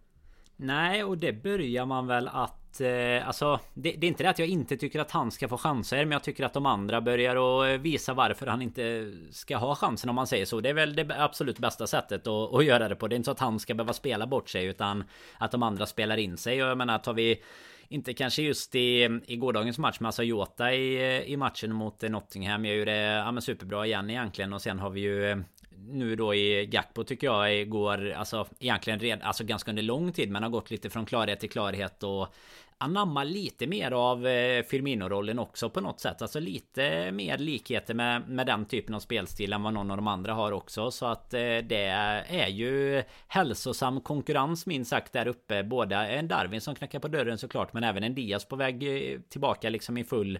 Speaker 3: Nej, och det börjar man väl att att... Eh, alltså, det, det, är inte det att jag inte tycker att han ska få chanser. Men jag tycker att de andra börjar och eh, visa varför han inte ska ha chansen om man säger så. Det är väl det absolut bästa sättet att, att göra det på. Det är inte så att han ska behöva spela bort sig. Utan att de andra spelar in sig. Och jag menar, tar vi... Inte kanske just i, i gårdagens match men alltså Jota i, eh, i matchen mot eh, Nottingham gör ju det ja, men superbra igen egentligen och sen har vi ju nu då i Gakpo tycker jag går alltså egentligen red, alltså ganska under lång tid men har gått lite från klarhet till klarhet och anamma lite mer av eh, Firmino-rollen också på något sätt. Alltså lite mer likheter med, med den typen av spelstil än vad någon av de andra har också. Så att eh, det är ju hälsosam konkurrens minst sagt där uppe. Både en Darwin som knackar på dörren såklart men även en Diaz på väg eh, tillbaka liksom i full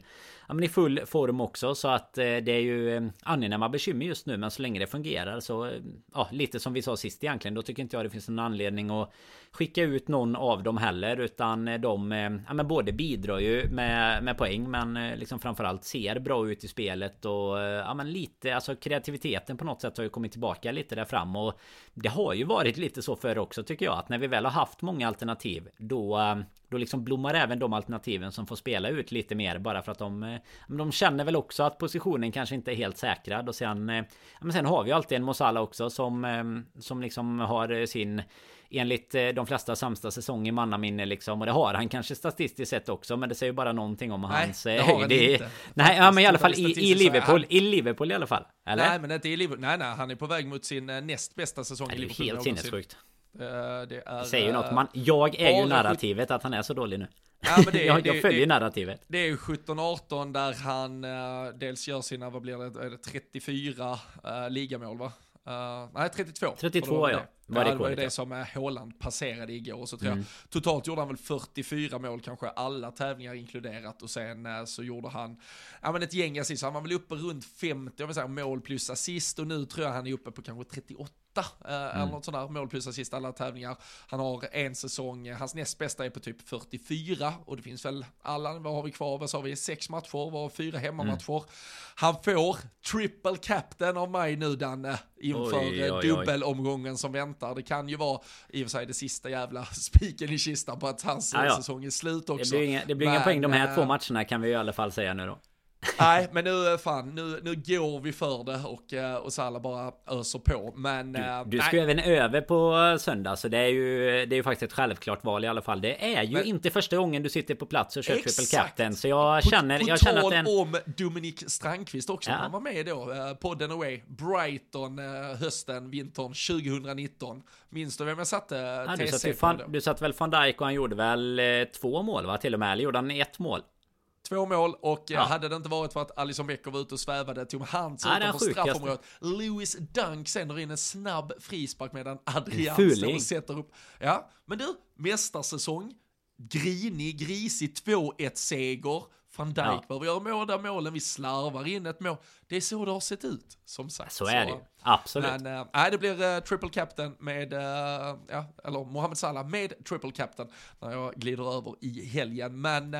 Speaker 3: ja, men i full form också. Så att det är ju angenäma bekymmer just nu. Men så länge det fungerar så ja, lite som vi sa sist egentligen. Då tycker inte jag det finns någon anledning att skicka ut någon av dem heller. Utan de ja, men både bidrar ju med, med poäng men eh, liksom framförallt ser bra ut i spelet och eh, ja men lite alltså kreativiteten på något sätt har ju kommit tillbaka lite där fram och det har ju varit lite så förr också tycker jag att när vi väl har haft många alternativ då eh, då liksom blommar även de alternativen som får spela ut lite mer bara för att de De känner väl också att positionen kanske inte är helt säkrad och sen Men sen har vi alltid en Mosala också som Som liksom har sin enligt eh, de flesta sämsta säsong i mannaminne liksom. Och det har han kanske statistiskt sett också. Men det säger ju bara någonting om
Speaker 1: Nej,
Speaker 3: hans
Speaker 1: det höjd.
Speaker 3: Det, nej, ja, men i alla fall i, i Liverpool. I Liverpool i alla fall. Eller?
Speaker 1: Nej, men inte i Liverpool. Nej, nej, han är på väg mot sin eh, näst bästa säsong
Speaker 3: i
Speaker 1: Liverpool.
Speaker 3: Det är helt sinnessjukt.
Speaker 1: Uh, det är,
Speaker 3: säger ju något. Man, jag är ju narrativet att han är så dålig nu.
Speaker 1: Ja, det,
Speaker 3: jag, jag
Speaker 1: det,
Speaker 3: följer
Speaker 1: det,
Speaker 3: narrativet.
Speaker 1: Det är ju 17-18 där han uh, dels gör sina, vad blir det, 34 uh, ligamål va? Uh, nej, 32.
Speaker 3: 32 ja.
Speaker 1: Var det, ja, det var ju det som Håland passerade igår. Så tror mm. jag, totalt gjorde han väl 44 mål, kanske alla tävlingar inkluderat. Och sen uh, så gjorde han ja, men ett gäng assist. Han var väl uppe runt 50 jag vill säga, mål plus assist. Och nu tror jag han är uppe på kanske 38 eh, mm. eller något sånt där, mål plus assist alla tävlingar. Han har en säsong, hans näst bästa är på typ 44 och det finns väl alla, vad har vi kvar, vad sa vi, sex matcher, var fyra hemmamatcher. Mm. Han får triple captain av mig nu Danne, inför oj, oj, oj. dubbelomgången som väntar. Det kan ju vara i och för sig det sista jävla spiken i kistan på att hans ja, ja. säsong är slut också.
Speaker 3: Det blir inga, det blir Men, inga poäng de här två matcherna kan vi i alla fall säga nu då.
Speaker 1: Nej, men nu, eh, fan, nu, nu går vi för det och, eh, och Salah bara öser på. Men,
Speaker 3: du, eh, du ska ju även över på söndag, så det är ju, det är ju faktiskt ett självklart val i alla fall. Det är ju men, inte första gången du sitter på plats och kör exakt. triple captain, så jag på, känner,
Speaker 1: på
Speaker 3: jag känner att
Speaker 1: den... om Dominik Strandqvist också, ja. han var med då, podden away, Brighton, hösten, vintern 2019. Minns du vem jag satte ja,
Speaker 3: du, satt fan, du satt väl van Dijk och han gjorde väl två mål va, till och med? Eller gjorde han ett mål?
Speaker 1: Två mål och ja. hade det inte varit för att Alison Becker var ute och svävade Tom Hans ja, utanför straffområdet. Lewis Dunk sänder in en snabb frispark medan Adrian står och sätter upp. Ja, men du, mästarsäsong, grinig, grisig 2-1 seger. Van Dijk ja. behöver göra båda målen, vi slarvar in ett mål. Det är så det har sett ut, som sagt.
Speaker 3: Så är det ju. Absolut.
Speaker 1: Men äh, det blir uh, triple captain med, uh, ja, eller Mohamed Salah med triple captain när jag glider över i helgen. Men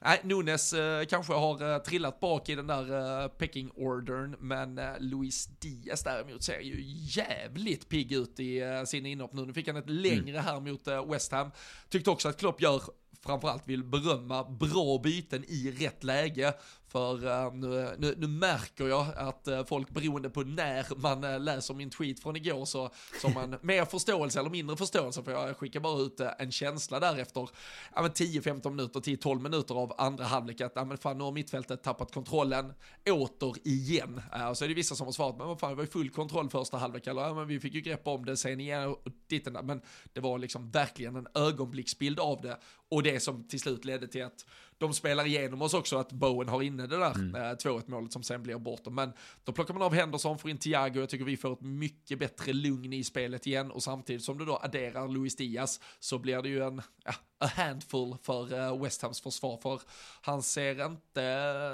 Speaker 1: nej, Nunes kanske har trillat bak i den där pecking ordern, men Luis Diaz däremot ser ju jävligt pigg ut i sina inhopp nu. Nu fick han ett längre mm. här mot West Ham. Tyckte också att Klopp gör framförallt vill berömma bra byten i rätt läge. För uh, nu, nu, nu, märker jag att uh, folk beroende på när man uh, läser min tweet från igår så har man mer förståelse eller mindre förståelse. För jag skickar bara ut en känsla där efter ja, 10-15 minuter, 10-12 minuter av andra halvlek att ja, men fan, nu har mittfältet tappat kontrollen åter igen. så är det vissa som har svarat, men vad fan, det var ju full kontroll första halvlek, eller ja, men vi fick ju grepp om det sen igen och ditten, men det var liksom verkligen en ögonblicksbild av det. Och det som till slut ledde till att de spelar igenom oss också att Bowen har inne det där mm. 2-1 eh, målet som sen blir borta. Men då plockar man av Henderson, får in Thiago, jag tycker vi får ett mycket bättre lugn i spelet igen och samtidigt som du då adderar Luis Diaz så blir det ju en ja, a handful för uh, West Hams försvar för han ser inte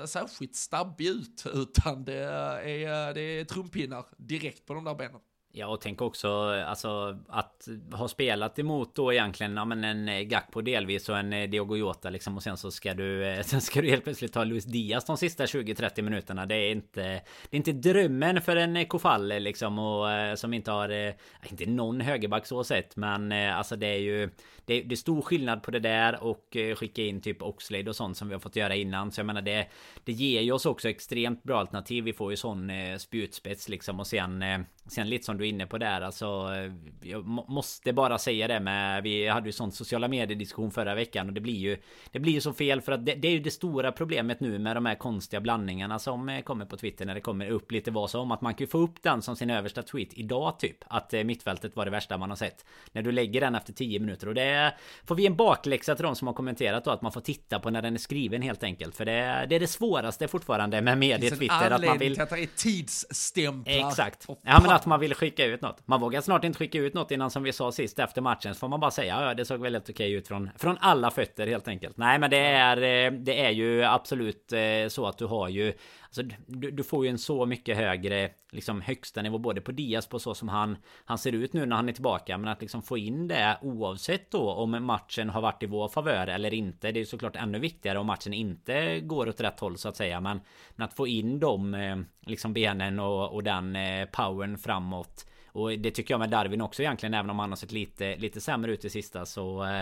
Speaker 1: uh, särskilt stabbig ut utan det är, det är trumpinnar direkt på de där benen.
Speaker 3: Ja och tänk också eh, alltså att ha spelat emot då egentligen ja, men en eh, Gakpo delvis och en eh, Diogo Jota liksom och sen så ska du sen ska du helt plötsligt ta Luis Diaz de sista 20-30 minuterna. Det är inte det är inte drömmen för en Kofalle liksom och som inte har inte någon högerback så sett men alltså det är ju det, det är stor skillnad på det där och skicka in typ Oxlade och sånt som vi har fått göra innan så jag menar det det ger ju oss också extremt bra alternativ. Vi får ju sån spjutspets liksom och sen sen lite som du inne på där. Alltså Jag måste bara säga det med Vi hade ju sån sociala medier diskussion förra veckan och det blir ju Det blir ju så fel för att det, det, är ju det stora problemet nu med de här konstiga blandningarna som eh, kommer på Twitter när det kommer upp lite vad som. Att man kan ju få upp den som sin översta tweet idag typ. Att eh, mittfältet var det värsta man har sett. När du lägger den efter 10 minuter. Och det Får vi en bakläxa till de som har kommenterat då att man får titta på när den är skriven helt enkelt. För det, det är det svåraste fortfarande med medier Twitter
Speaker 1: att man vill att det är tidsstämplar
Speaker 3: Exakt. Ja men att man vill skicka ut något. Man vågar snart inte skicka ut något innan som vi sa sist efter matchen. Så får man bara säga ja det såg väldigt okej ut från, från alla fötter helt enkelt. Nej men det är, eh, det är ju absolut eh, så att du har ju Alltså, du, du, får ju en så mycket högre liksom högsta nivå både på Diaz på så som han Han ser ut nu när han är tillbaka Men att liksom få in det oavsett då om matchen har varit i vår favör eller inte Det är ju såklart ännu viktigare om matchen inte går åt rätt håll så att säga. Men, men att få in de eh, liksom benen och, och den eh, powern framåt och det tycker jag med Darwin också egentligen Även om han har sett lite, lite sämre ut i sista så Eh,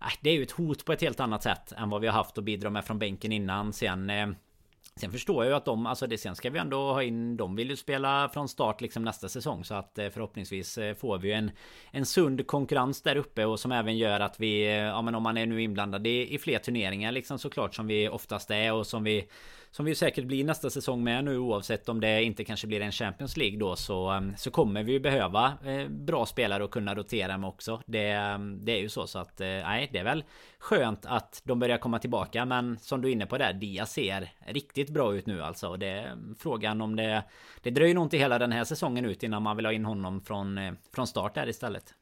Speaker 3: äh, Det är ju ett hot på ett helt annat sätt Än vad vi har haft att bidra med från bänken innan. Sen Eh, Sen förstår jag ju att de, alltså det, sen ska vi ändå ha in, de vill ju spela från start liksom nästa säsong så att eh, förhoppningsvis eh, får vi ju en En sund konkurrens där uppe och som även gör att vi, eh, ja men om man är nu inblandad i, i fler turneringar liksom såklart som vi oftast är och som vi som vi säkert blir nästa säsong med nu oavsett om det inte kanske blir en Champions League då så, ehm, så kommer vi behöva eh, bra spelare att kunna rotera med också. Det, ehm, det är ju så så att eh, nej det är väl skönt att de börjar komma tillbaka men som du är inne på där Dia ser riktigt bra ut nu alltså. Det är frågan om det Det dröjer nog inte hela den här säsongen ut innan man vill ha in honom från, eh, från start där istället.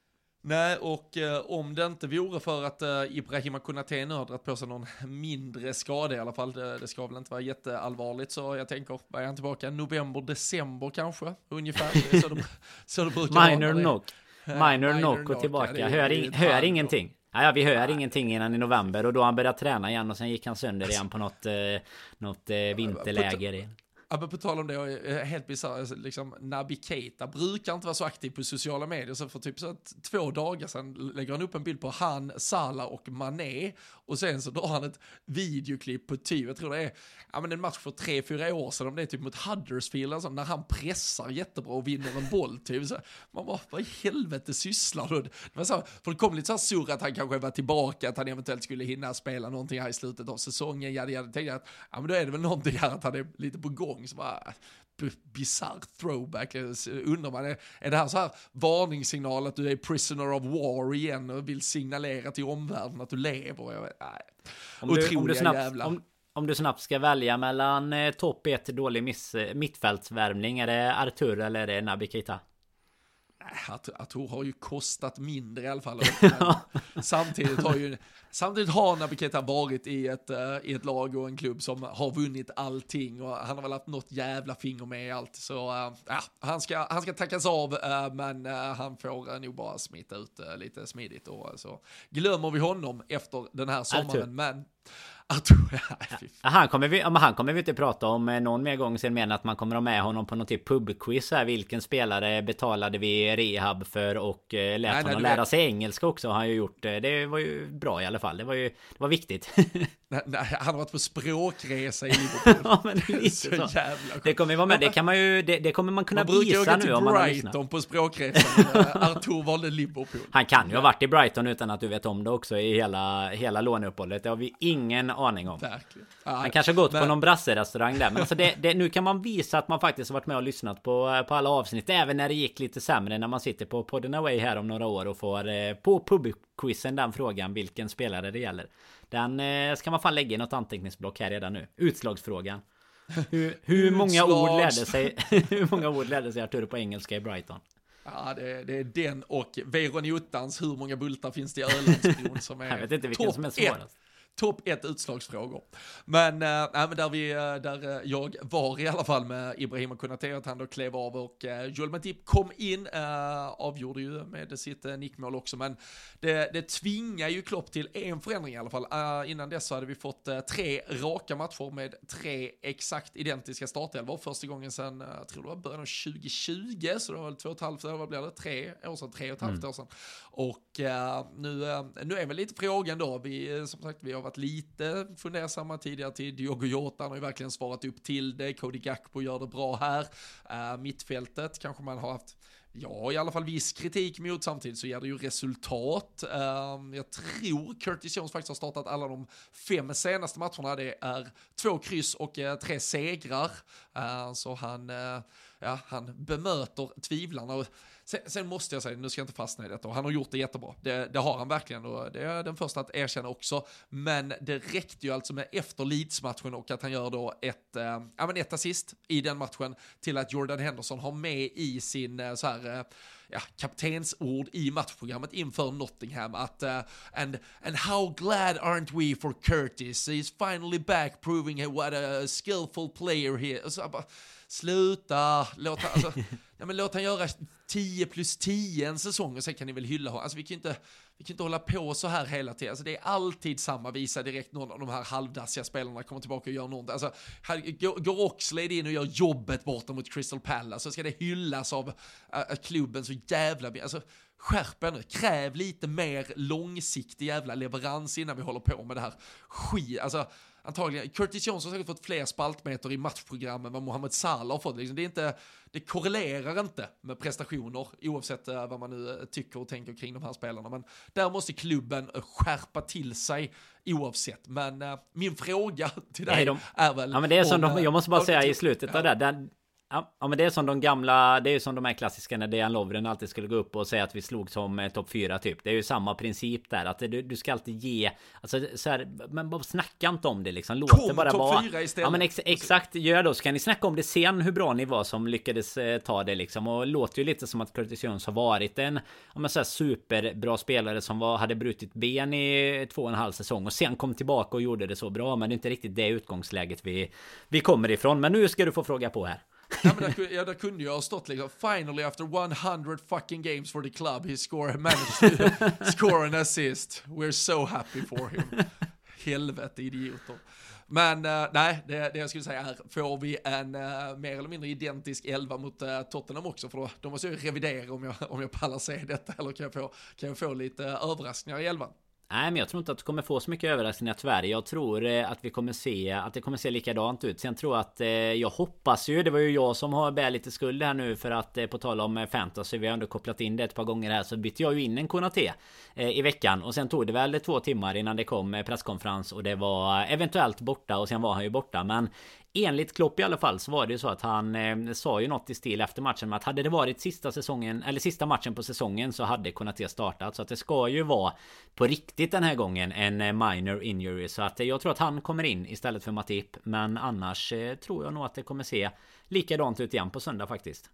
Speaker 1: Nej, och eh, om det inte vore för att eh, Ibrahima Konate nu har dragit på sig någon mindre skada i alla fall, det, det ska väl inte vara jätteallvarligt, så jag tänker, är han tillbaka november, december kanske, ungefär? Så det, så det brukar
Speaker 3: Minor knock. Minor, knock och tillbaka, ja, hör, in, hör ingenting. Ja, ja, vi hör Nej. ingenting innan i november och då har han börjat träna igen och sen gick han sönder igen på något, eh, något eh, vinterläger.
Speaker 1: Ja, men på tal om det, jag är eh, helt bisarr, alltså, liksom, Nabi Keita brukar inte vara så aktiv på sociala medier, så för typ så två dagar sedan lägger han upp en bild på han, Salah och Mané, och sen så drar han ett videoklipp på typ, jag tror det är, ja men en match för tre, fyra år sedan, om det är typ mot Huddersfield, alltså, när han pressar jättebra och vinner en boll typ, så. Man bara, vad i helvete sysslar du? Det var så, för det kom lite så här surr att han kanske var tillbaka, att han eventuellt skulle hinna spela någonting här i slutet av säsongen, jag hade tänkt att, ja men då är det väl någonting här att han är lite på gång, gång så bara bisarr throwback. Undrar man, är, är det här så här varningssignal att du är prisoner of war igen och vill signalera till omvärlden att du lever? Jag vet, nej.
Speaker 3: Om du, om du snabbt, jävla. Om, om du snabbt ska välja mellan eh, topp 1 dålig miss, mittfältsvärmning, är det Artur eller är det Naby Keita?
Speaker 1: Artur har ju kostat mindre i alla fall. Samtidigt har ju Samtidigt har Naby Keita varit i ett, uh, i ett lag och en klubb som har vunnit allting och han har väl haft något jävla finger med i allt. Så ja, han, ska, han ska tackas av uh, men han får nog bara smita ut lite smidigt och så glömmer vi honom efter den här sommaren. Men
Speaker 3: han kommer vi, han kommer vi inte prata om eh, någon mer gång sen än att man kommer ha med honom på någon typ pubquiz här. Vilken spelare betalade vi rehab för och eh, lät nej, honom nej, lära sig engelska också har han ju gjort. Eh, det var ju bra i alla fall. Det var ju det var viktigt.
Speaker 1: nej, han har varit på språkresa i Liverpool. ja, men lite så. så
Speaker 3: det kommer vara med. Det kan man ju, det, det kommer man kunna man visa nu om man
Speaker 1: har. Brighton på språkresa. Artur valde Liverpool.
Speaker 3: Han kan ju ha varit i Brighton utan att du vet om det också i hela, hela låneuppehållet. Det har vi ingen aning om.
Speaker 1: Verkligen.
Speaker 3: Han kanske har gått men... på någon brasserestaurang där. Men alltså det, det, nu kan man visa att man faktiskt har varit med och lyssnat på, på alla avsnitt. Även när det gick lite sämre. När man sitter på podden away här om några år och får eh, på pubquizen den frågan vilken spelare det gäller. Den eh, ska man fan lägga i något anteckningsblock här redan nu. Utslagsfrågan. Hur, hur många ord lärde sig Hur många ord lärde sig Arturo på engelska i Brighton?
Speaker 1: Ja, det, det, är den och Veron Juttans Hur många bultar finns det i Ölandsbron som är
Speaker 3: Jag vet inte vilken som är svårast
Speaker 1: topp ett utslagsfrågor. Men, äh, men där, vi, där jag var i alla fall med Ibrahim Konate, att han då klev av och äh, Joel Matip kom in, äh, avgjorde ju med sitt äh, nickmål också, men det, det tvingar ju Klopp till en förändring i alla fall. Äh, innan dess så hade vi fått äh, tre raka matcher med tre exakt identiska startelvor, första gången sedan, jag tror det var början av 2020, så det var väl två och ett halvt, vad blir det, tre år sedan, tre och ett halvt mm. år sedan. Och nu, nu är väl lite frågan då, vi, som sagt, vi har varit lite fundersamma tidigare till Diogo Jota, han har ju verkligen svarat upp till det, Cody Gakpo gör det bra här, uh, mittfältet kanske man har haft Ja, i alla fall viss kritik mot samtidigt så ger det ju resultat. Uh, jag tror Curtis Jones faktiskt har startat alla de fem senaste matcherna. Det är två kryss och uh, tre segrar. Uh, så han, eh, ja, han bemöter tvivlarna. Sen, sen, måste jag säga, nu ska jag inte fastna i detta, och han har gjort det jättebra. Det, det, har han verkligen och det är den första att erkänna också. Men det räckte ju alltså med efter Leeds-matchen och att han gör då ett, äh, ja, men ett assist i den matchen till att Jordan Henderson har med i sin äh, så här, äh, ja, kaptensord i matchprogrammet inför Nottingham att uh, and, and how glad aren't we for Curtis, he's finally back proving what a skillful player he is. Alltså, Sluta, låt, alltså, nej, men låt han göra 10 plus 10 en säsong och sen kan ni väl hylla honom. Alltså vi kan inte, vi kan inte hålla på så här hela tiden. Alltså det är alltid samma visa direkt någon av de här halvdassiga spelarna kommer tillbaka och gör någonting. Alltså här, går Oxlade in och gör jobbet borta mot Crystal Palace så ska det hyllas av äh, äh klubben så jävla Alltså skärp er nu, kräv lite mer långsiktig jävla leverans innan vi håller på med det här skit. Alltså antagligen, Curtis Jones har säkert fått fler spaltmeter i matchprogrammen än vad Mohamed Salah har fått. Liksom, det, är inte, det korrelerar inte med prestationer oavsett uh, vad man nu uh, tycker och tänker kring de här spelarna. Men där måste klubben uh, skärpa till sig oavsett. Men min fråga till dig
Speaker 3: de,
Speaker 1: är väl...
Speaker 3: Ja men det är som de, jag måste bara säga i slutet ja. av det där, Ja, ja men det är som de gamla, det är ju som de här klassiska när Dejan Lovren alltid skulle gå upp och säga att vi slog som eh, topp 4 typ. Det är ju samma princip där, att du, du ska alltid ge, alltså så här, men bara snacka inte om det liksom. Låt
Speaker 1: Kom,
Speaker 3: det bara
Speaker 1: vara.
Speaker 3: Ja men ex, exakt, gör då, så kan ni snacka om det sen hur bra ni var som lyckades eh, ta det liksom. Och låter ju lite som att Curtis Jones har varit en, om man säger superbra spelare som var, hade brutit ben i två och en halv säsong och sen kom tillbaka och gjorde det så bra. Men det är inte riktigt det utgångsläget vi, vi kommer ifrån. Men nu ska du få fråga på här.
Speaker 1: Ja, men där, ja, där kunde jag ha stått liksom, finally after 100 fucking games for the club, he score, managed to score an assist. We're so happy for him. Helvete idioter. Men uh, nej, det, det jag skulle säga är, får vi en uh, mer eller mindre identisk elva mot uh, Tottenham också? För då, då måste jag revidera om jag, om jag pallar se detta, eller kan jag få, kan jag få lite överraskningar i elvan?
Speaker 3: Nej men jag tror inte att du kommer få så mycket överraskningar tyvärr. Jag tror eh, att vi kommer se att det kommer se likadant ut. Sen tror jag att eh, jag hoppas ju. Det var ju jag som har bär lite skuld här nu för att eh, på tal om eh, fantasy. Vi har ändå kopplat in det ett par gånger här så bytte jag ju in en Konate eh, i veckan och sen tog det väl två timmar innan det kom presskonferens och det var eventuellt borta och sen var han ju borta. Men enligt Klopp i alla fall så var det ju så att han eh, sa ju något i stil efter matchen med att hade det varit sista säsongen eller sista matchen på säsongen så hade Konate startat så att det ska ju vara på riktigt den här gången en eh, minor injury så att jag tror att han kommer in istället för Matip men annars eh, tror jag nog att det kommer se likadant ut igen på söndag faktiskt.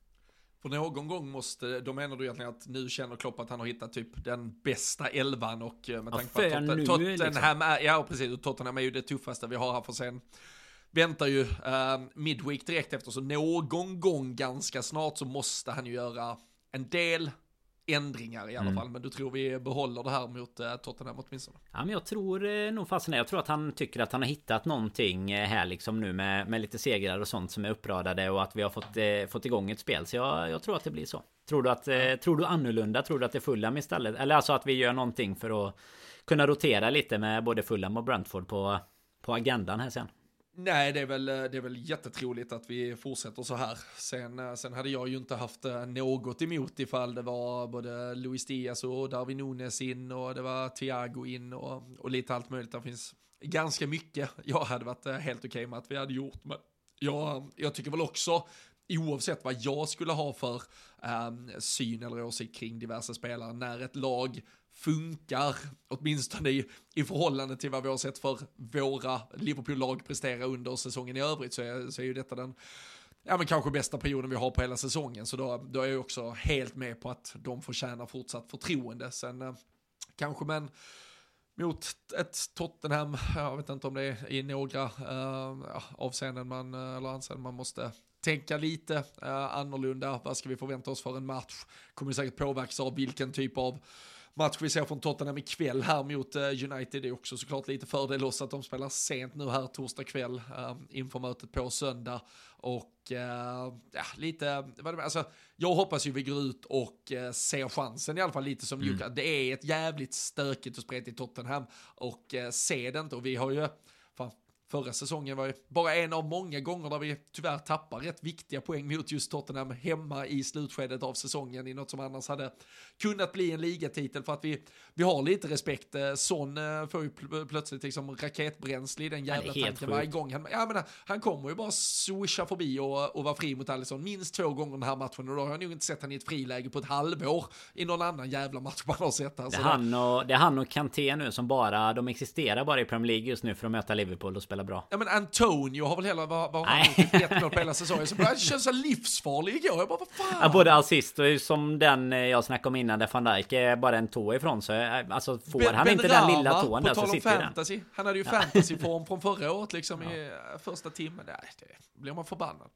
Speaker 1: För någon gång måste, då menar du egentligen att nu känner Klopp att han har hittat typ den bästa elvan och eh, med tanke på att
Speaker 3: Totten, Tottenham liksom.
Speaker 1: är, ja precis, och Tottenham är ju det tuffaste vi har här för sen väntar ju uh, Midweek direkt efter, så någon gång ganska snart så måste han ju göra en del ändringar i alla mm. fall. Men du tror vi behåller det här mot uh, Tottenham åtminstone?
Speaker 3: Ja men jag tror eh, nog fasen Jag tror att han tycker att han har hittat någonting eh, här liksom nu med, med lite segrar och sånt som är uppradade och att vi har fått, eh, fått igång ett spel. Så jag, jag tror att det blir så. Tror du att, eh, tror du annorlunda? Tror du att det är Fulham istället? Eller alltså att vi gör någonting för att kunna rotera lite med både Fulham och Brentford på, på agendan här sen?
Speaker 1: Nej, det är, väl, eh, det är väl jättetroligt att vi fortsätter så här. Sen, eh, sen hade jag ju inte haft eh, något emot ifall det var både Luis Diaz och Darwin Nunes in och det var Thiago in och, och lite allt möjligt. Det finns ganska mycket jag hade varit helt okej okay med att vi hade gjort. Men jag, jag tycker väl också, oavsett vad jag skulle ha för um, syn eller åsikt kring diverse spelare, när ett lag funkar, åtminstone i, i förhållande till vad vi har sett för våra Liverpool-lag prestera under säsongen i övrigt, så är, så är ju detta den ja men kanske bästa perioden vi har på hela säsongen. Så då, då är jag också helt med på att de förtjänar fortsatt förtroende. Sen eh, kanske men mot ett Tottenham, jag vet inte om det är i några eh, avseenden man, eh, eller anseenden man måste tänka lite eh, annorlunda. Vad ska vi förvänta oss för en match? Kommer säkert påverkas av vilken typ av match vi ser från Tottenham ikväll här mot uh, United. Det är också såklart lite fördel oss att de spelar sent nu här torsdag kväll uh, inför mötet på söndag. Och uh, ja, lite, vad det, alltså, jag hoppas ju vi går ut och ser chansen i alla fall lite som mm. Det är ett jävligt stökigt och spretigt Tottenham och se det inte. Och vi har ju, Förra säsongen var ju bara en av många gånger där vi tyvärr tappar rätt viktiga poäng mot just Tottenham hemma i slutskedet av säsongen i något som annars hade kunnat bli en ligatitel för att vi, vi har lite respekt. Eh, Son eh, får ju plötsligt liksom raketbränsle i den jävla tanken varje gång. Han, jag menar, han kommer ju bara swisha förbi och, och vara fri mot Alisson minst två gånger den här matchen och då har jag nog inte sett han i ett friläge på ett halvår i någon annan jävla match man har sett. Här.
Speaker 3: Det, är han och, det är han och Kanté nu som bara, de existerar bara i Premier League just nu för att möta Liverpool och spela spela bra.
Speaker 1: Ja men Antonio har väl hela, vad, har han gjort? Ett mål på hela säsongen. Så det känns så livsfarlig igår. Jag bara, vad fan?
Speaker 3: Ja, både assist och som den eh, jag snackade om innan där van Dijk är bara en tå ifrån så eh, alltså får ben, han ben inte Rama, den lilla tån där så sitter
Speaker 1: fantasy. den. Han hade ju ja. fantasyform från förra året liksom ja. i eh, första timmen. Nej, det blir man förbannad.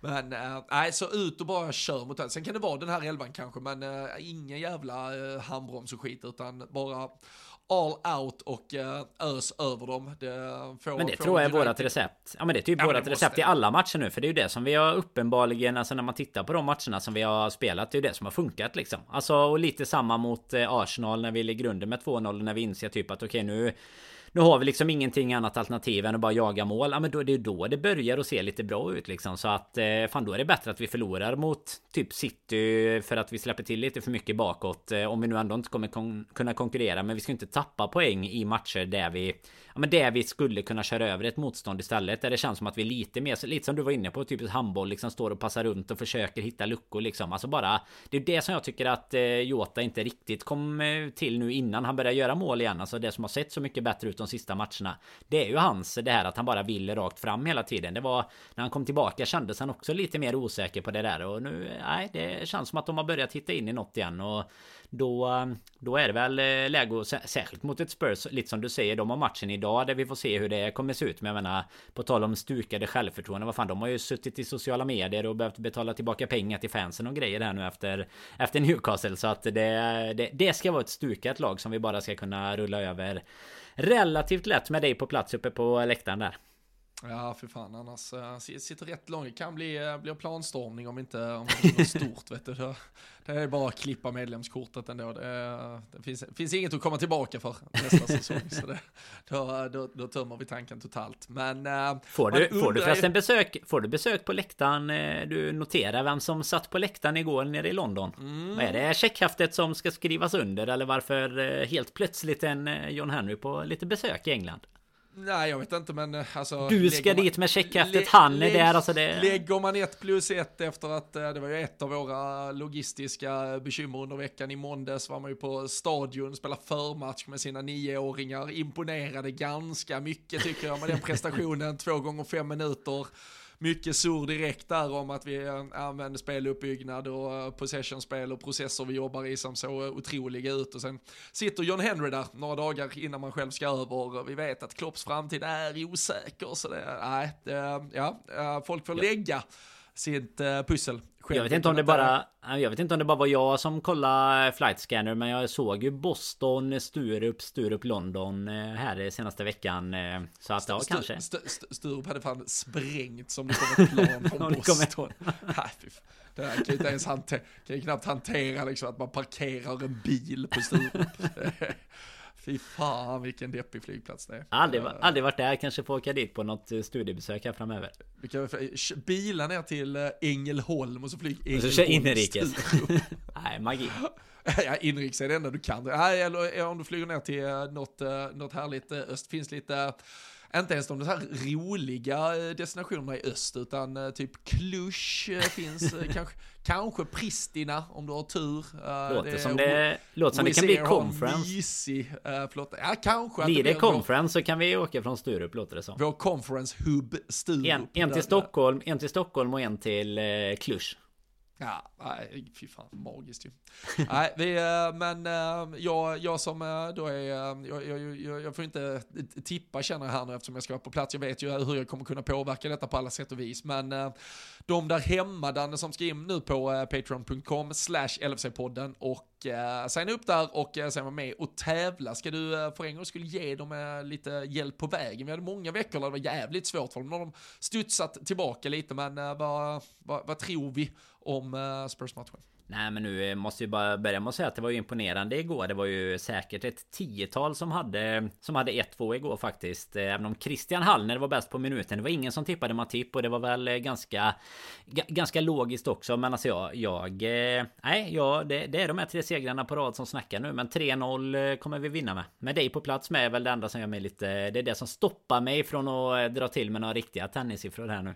Speaker 1: Men nej, så ut och bara kör mot den. Sen kan det vara den här elvan kanske, men äh, ingen jävla äh, handbroms och skit, utan bara all out och uh, ös över dem. Det
Speaker 3: får, men det tror jag är vårat recept. Ja men det är typ ja, vårat recept i alla matcher nu. För det är ju det som vi har uppenbarligen, alltså när man tittar på de matcherna som vi har spelat, det är ju det som har funkat liksom. Alltså och lite samma mot eh, Arsenal när vi ligger under med 2-0 när vi inser typ att okej okay, nu nu har vi liksom ingenting annat alternativ än att bara jaga mål. Ja men då är det då det börjar att se lite bra ut liksom. Så att eh, fan då är det bättre att vi förlorar mot typ City för att vi släpper till lite för mycket bakåt. Eh, om vi nu ändå inte kommer kon kunna konkurrera. Men vi ska inte tappa poäng i matcher där vi ja, men där vi skulle kunna köra över ett motstånd istället. Där det känns som att vi är lite mer, lite som du var inne på, typ handboll liksom står och passar runt och försöker hitta luckor liksom. Alltså bara, det är det som jag tycker att eh, Jota inte riktigt kom eh, till nu innan han började göra mål igen. Alltså det som har sett så mycket bättre ut de sista matcherna. Det är ju hans, det här att han bara vill rakt fram hela tiden. Det var, när han kom tillbaka kändes han också lite mer osäker på det där. Och nu, nej, det känns som att de har börjat hitta in i något igen. Och då, då är det väl eh, läge särskilt mot ett Spurs, lite som du säger, de har matchen idag där vi får se hur det kommer se ut. Men jag menar, på tal om stukade självförtroende, vad fan, de har ju suttit i sociala medier och behövt betala tillbaka pengar till fansen och grejer här nu efter, efter Newcastle. Så att det, det, det ska vara ett stukat lag som vi bara ska kunna rulla över relativt lätt med dig på plats uppe på läktaren där.
Speaker 1: Ja, för fan annars uh, sitter rätt långt. Det kan bli, uh, bli planstormning om inte om det blir stort. vet du. Det, det är bara att klippa medlemskortet ändå. Det, det finns, finns inget att komma tillbaka för nästa säsong. Så det, då, då, då tömmer vi tanken totalt. Men, uh,
Speaker 3: får, du, får du förresten besök, får du besök på läktaren? Du noterar vem som satt på läktaren igår nere i London. Mm. Vad är det checkhäftet som ska skrivas under? Eller varför helt plötsligt en John Henry på lite besök i England?
Speaker 1: Nej, jag vet inte, men eh, alltså...
Speaker 3: Du ska dit med checkhäftet, han är där, alltså det...
Speaker 1: Lägger man ett plus ett efter att, eh, det var ju ett av våra logistiska bekymmer under veckan, i måndags var man ju på stadion, spelade förmatch med sina nioåringar, imponerade ganska mycket tycker jag med den prestationen, två gånger fem minuter mycket sur direkt där om att vi eh, använder speluppbyggnad och eh, possession-spel och processer vi jobbar i som så otroliga ut. Och sen sitter John Henry där några dagar innan man själv ska över. Vi vet att Klopps framtid är osäker, så det, nej, det, ja, folk får lägga sitt uh, pussel.
Speaker 3: Jag vet inte om det bara Jag vet inte om det bara var jag som kollade flight scanner Men jag såg ju Boston, Sturup, Sturup, London eh, Här senaste veckan eh, Så att ja St kanske.
Speaker 1: St St Sturup hade fan sprängt som det kom ett plan från Boston. Det här kan ju inte ens hantera, kan ju knappt hantera liksom att man parkerar en bil på Sturup Fy fan vilken deppig flygplats det är.
Speaker 3: Aldrig, aldrig varit där, kanske få åka dit på något eh, studiebesök här framöver.
Speaker 1: Vi kan bila ner till eh, Ängelholm och så flyg
Speaker 3: Ängelholm. Och så kör inrikes. Nej, magi.
Speaker 1: Ja, inrikes är det enda du kan. Nej, eller om du flyger ner till eh, något, något härligt öst, finns lite inte ens de här roliga eh, destinationerna i öst, utan eh, typ Cluj eh, finns, kanske, kanske Pristina om du har tur.
Speaker 3: Låter det som det, låter som det kan bli conference.
Speaker 1: Mysig flotta. Ja, kanske.
Speaker 3: Blir det, conference så kan vi åka från Sturup, låter det som.
Speaker 1: Vår conference hub Sturup.
Speaker 3: En, en till Stockholm, en till Stockholm och en till Cluj.
Speaker 1: Ja, nej, fy fan, magiskt ju. nej, vi, eh, men eh, jag, jag som eh, då är, jag, jag, jag, jag får inte tippa känner jag här nu eftersom jag ska vara på plats. Jag vet ju hur jag kommer kunna påverka detta på alla sätt och vis, men de där hemma, Danne, som ska in nu på patreon.com slash LFC-podden och signa upp där och sen vara med och tävla. Ska du för en gång skulle ge dem lite hjälp på vägen? Vi hade många veckor där det var jävligt svårt för dem. Nu har de studsat tillbaka lite, men vad, vad, vad tror vi om eh, Spurs-matchen.
Speaker 3: Nej men nu eh, måste vi bara börja med att säga att det var ju imponerande igår. Det var ju säkert ett tiotal som hade Som hade 1-2 igår faktiskt. Eh, även om Christian Hallner var bäst på minuten. Det var ingen som tippade Matip och det var väl ganska Ganska logiskt också. Men alltså jag, jag Nej, ja, det, det är de här tre segrarna på rad som snackar nu. Men 3-0 kommer vi vinna med. Med dig på plats med är väl det enda som gör mig lite Det är det som stoppar mig från att dra till med några riktiga tennissiffror här nu.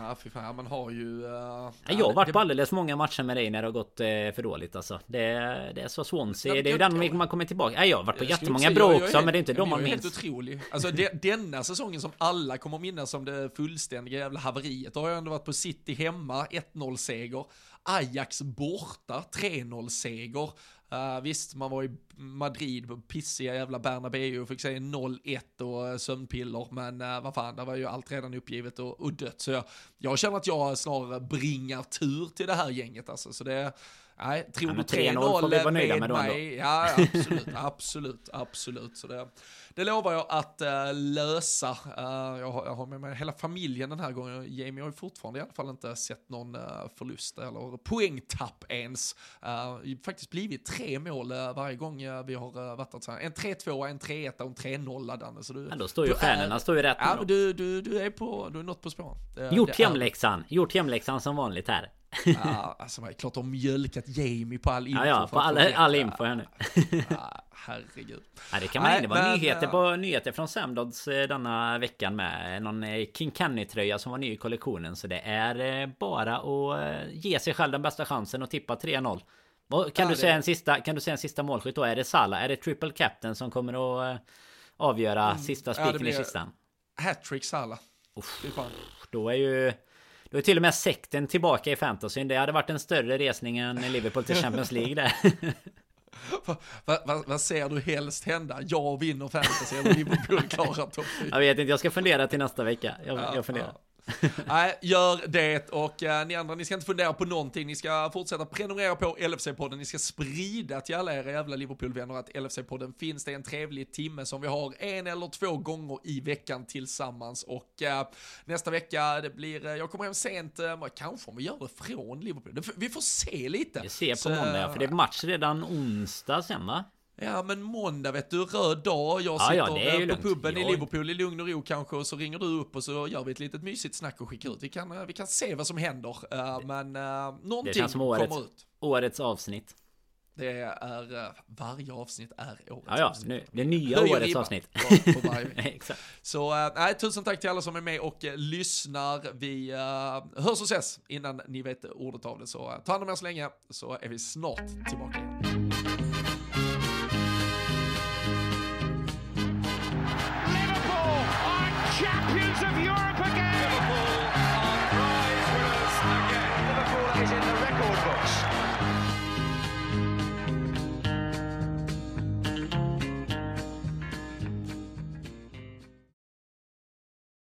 Speaker 1: Ja, fy fan, man har ju... Uh,
Speaker 3: jag har varit på alldeles många matcher med dig när det har gått uh, för dåligt alltså. Det, det är så Swansea, det, det är ju den man kommer tillbaka. Ja, jag har varit på jättemånga bra också, men det är inte de man minns.
Speaker 1: helt otrolig. Alltså det, denna säsongen som alla kommer minnas som det fullständiga jävla haveriet. Då har jag ändå varit på City hemma, 1-0 seger. Ajax borta, 3-0 seger. Uh, visst, man var i Madrid på pissiga jävla Bernabéu och fick säga 0-1 och uh, sömnpiller, men uh, vad fan, det var ju allt redan uppgivet och, och dött. Så jag, jag känner att jag snarare bringar tur till det här gänget alltså. Så det, nej, tror du 3-0 får vi vara nöjda med, med mig? Ja, absolut, absolut, absolut. Så det, det lovar jag att uh, lösa. Uh, jag, har, jag har med mig hela familjen den här gången. Jamie har ju fortfarande i alla fall inte sett någon uh, förlust eller poängtapp ens. Uh, faktiskt blivit tre mål varje gång vi har varit där. En 3-2, en 3-1 och en 3-0 Danne. Så du,
Speaker 3: ja, då står ju stjärnorna står ju rätt
Speaker 1: Ja, du, du, du är på, du är något på spåren.
Speaker 3: Gjort hemläxan, gjort hemläxan som vanligt här
Speaker 1: ja, alltså det är klart de mjölkat Jamie på all info.
Speaker 3: Ja, ja på all, all info här nu.
Speaker 1: ja, herregud.
Speaker 3: Ja, det kan man Nej, Det var men, nyheter, på, nyheter från Samdods eh, denna veckan med. Någon eh, King Kenny-tröja som var ny i kollektionen. Så det är eh, bara att ge sig själv den bästa chansen och tippa 3-0. Kan, ja, du säga en sista, kan du säga en sista målskytt då? Är det Salah? Är det triple captain som kommer att avgöra mm, sista spiken ja, i kistan?
Speaker 1: Hattrick. Uff,
Speaker 3: då är ju... Då är till och med sekten tillbaka i fantasyn. Det hade varit en större resning än Liverpool till Champions League där.
Speaker 1: vad, vad, vad ser du helst hända? Jag vinner fantasy eller Liverpool klarar topp 4?
Speaker 3: Jag vet inte, jag ska fundera till nästa vecka. Jag, ja, jag funderar. Ja.
Speaker 1: Nej, gör det och eh, ni andra, ni ska inte fundera på någonting. Ni ska fortsätta prenumerera på LFC-podden. Ni ska sprida till alla era jävla Liverpool-vänner att LFC-podden finns. Det är en trevlig timme som vi har en eller två gånger i veckan tillsammans. Och eh, nästa vecka, det blir, eh, jag kommer hem sent, eh, kanske om vi gör det från Liverpool. Vi får se lite.
Speaker 3: Vi ser på Så, måndag, för det är match redan onsdag sen va?
Speaker 1: Ja men måndag vet du, röd dag, jag sitter ja, ja, på lugnt. puben jag... i Liverpool i lugn och ro kanske och så ringer du upp och så gör vi ett litet mysigt snack och skickar ut. Vi kan, eh, vi kan se vad som händer, uh, men uh, någonting det känns som årets, kommer ut.
Speaker 3: Årets avsnitt.
Speaker 1: Det är, varje avsnitt är årets
Speaker 3: ja, ja,
Speaker 1: avsnitt.
Speaker 3: Nu, det nya Höjer årets avsnitt.
Speaker 1: På. Så nej, tusen tack till alla som är med och lyssnar. Vi hörs och ses innan ni vet ordet av det. Så ta hand om er så länge så är vi snart tillbaka igen.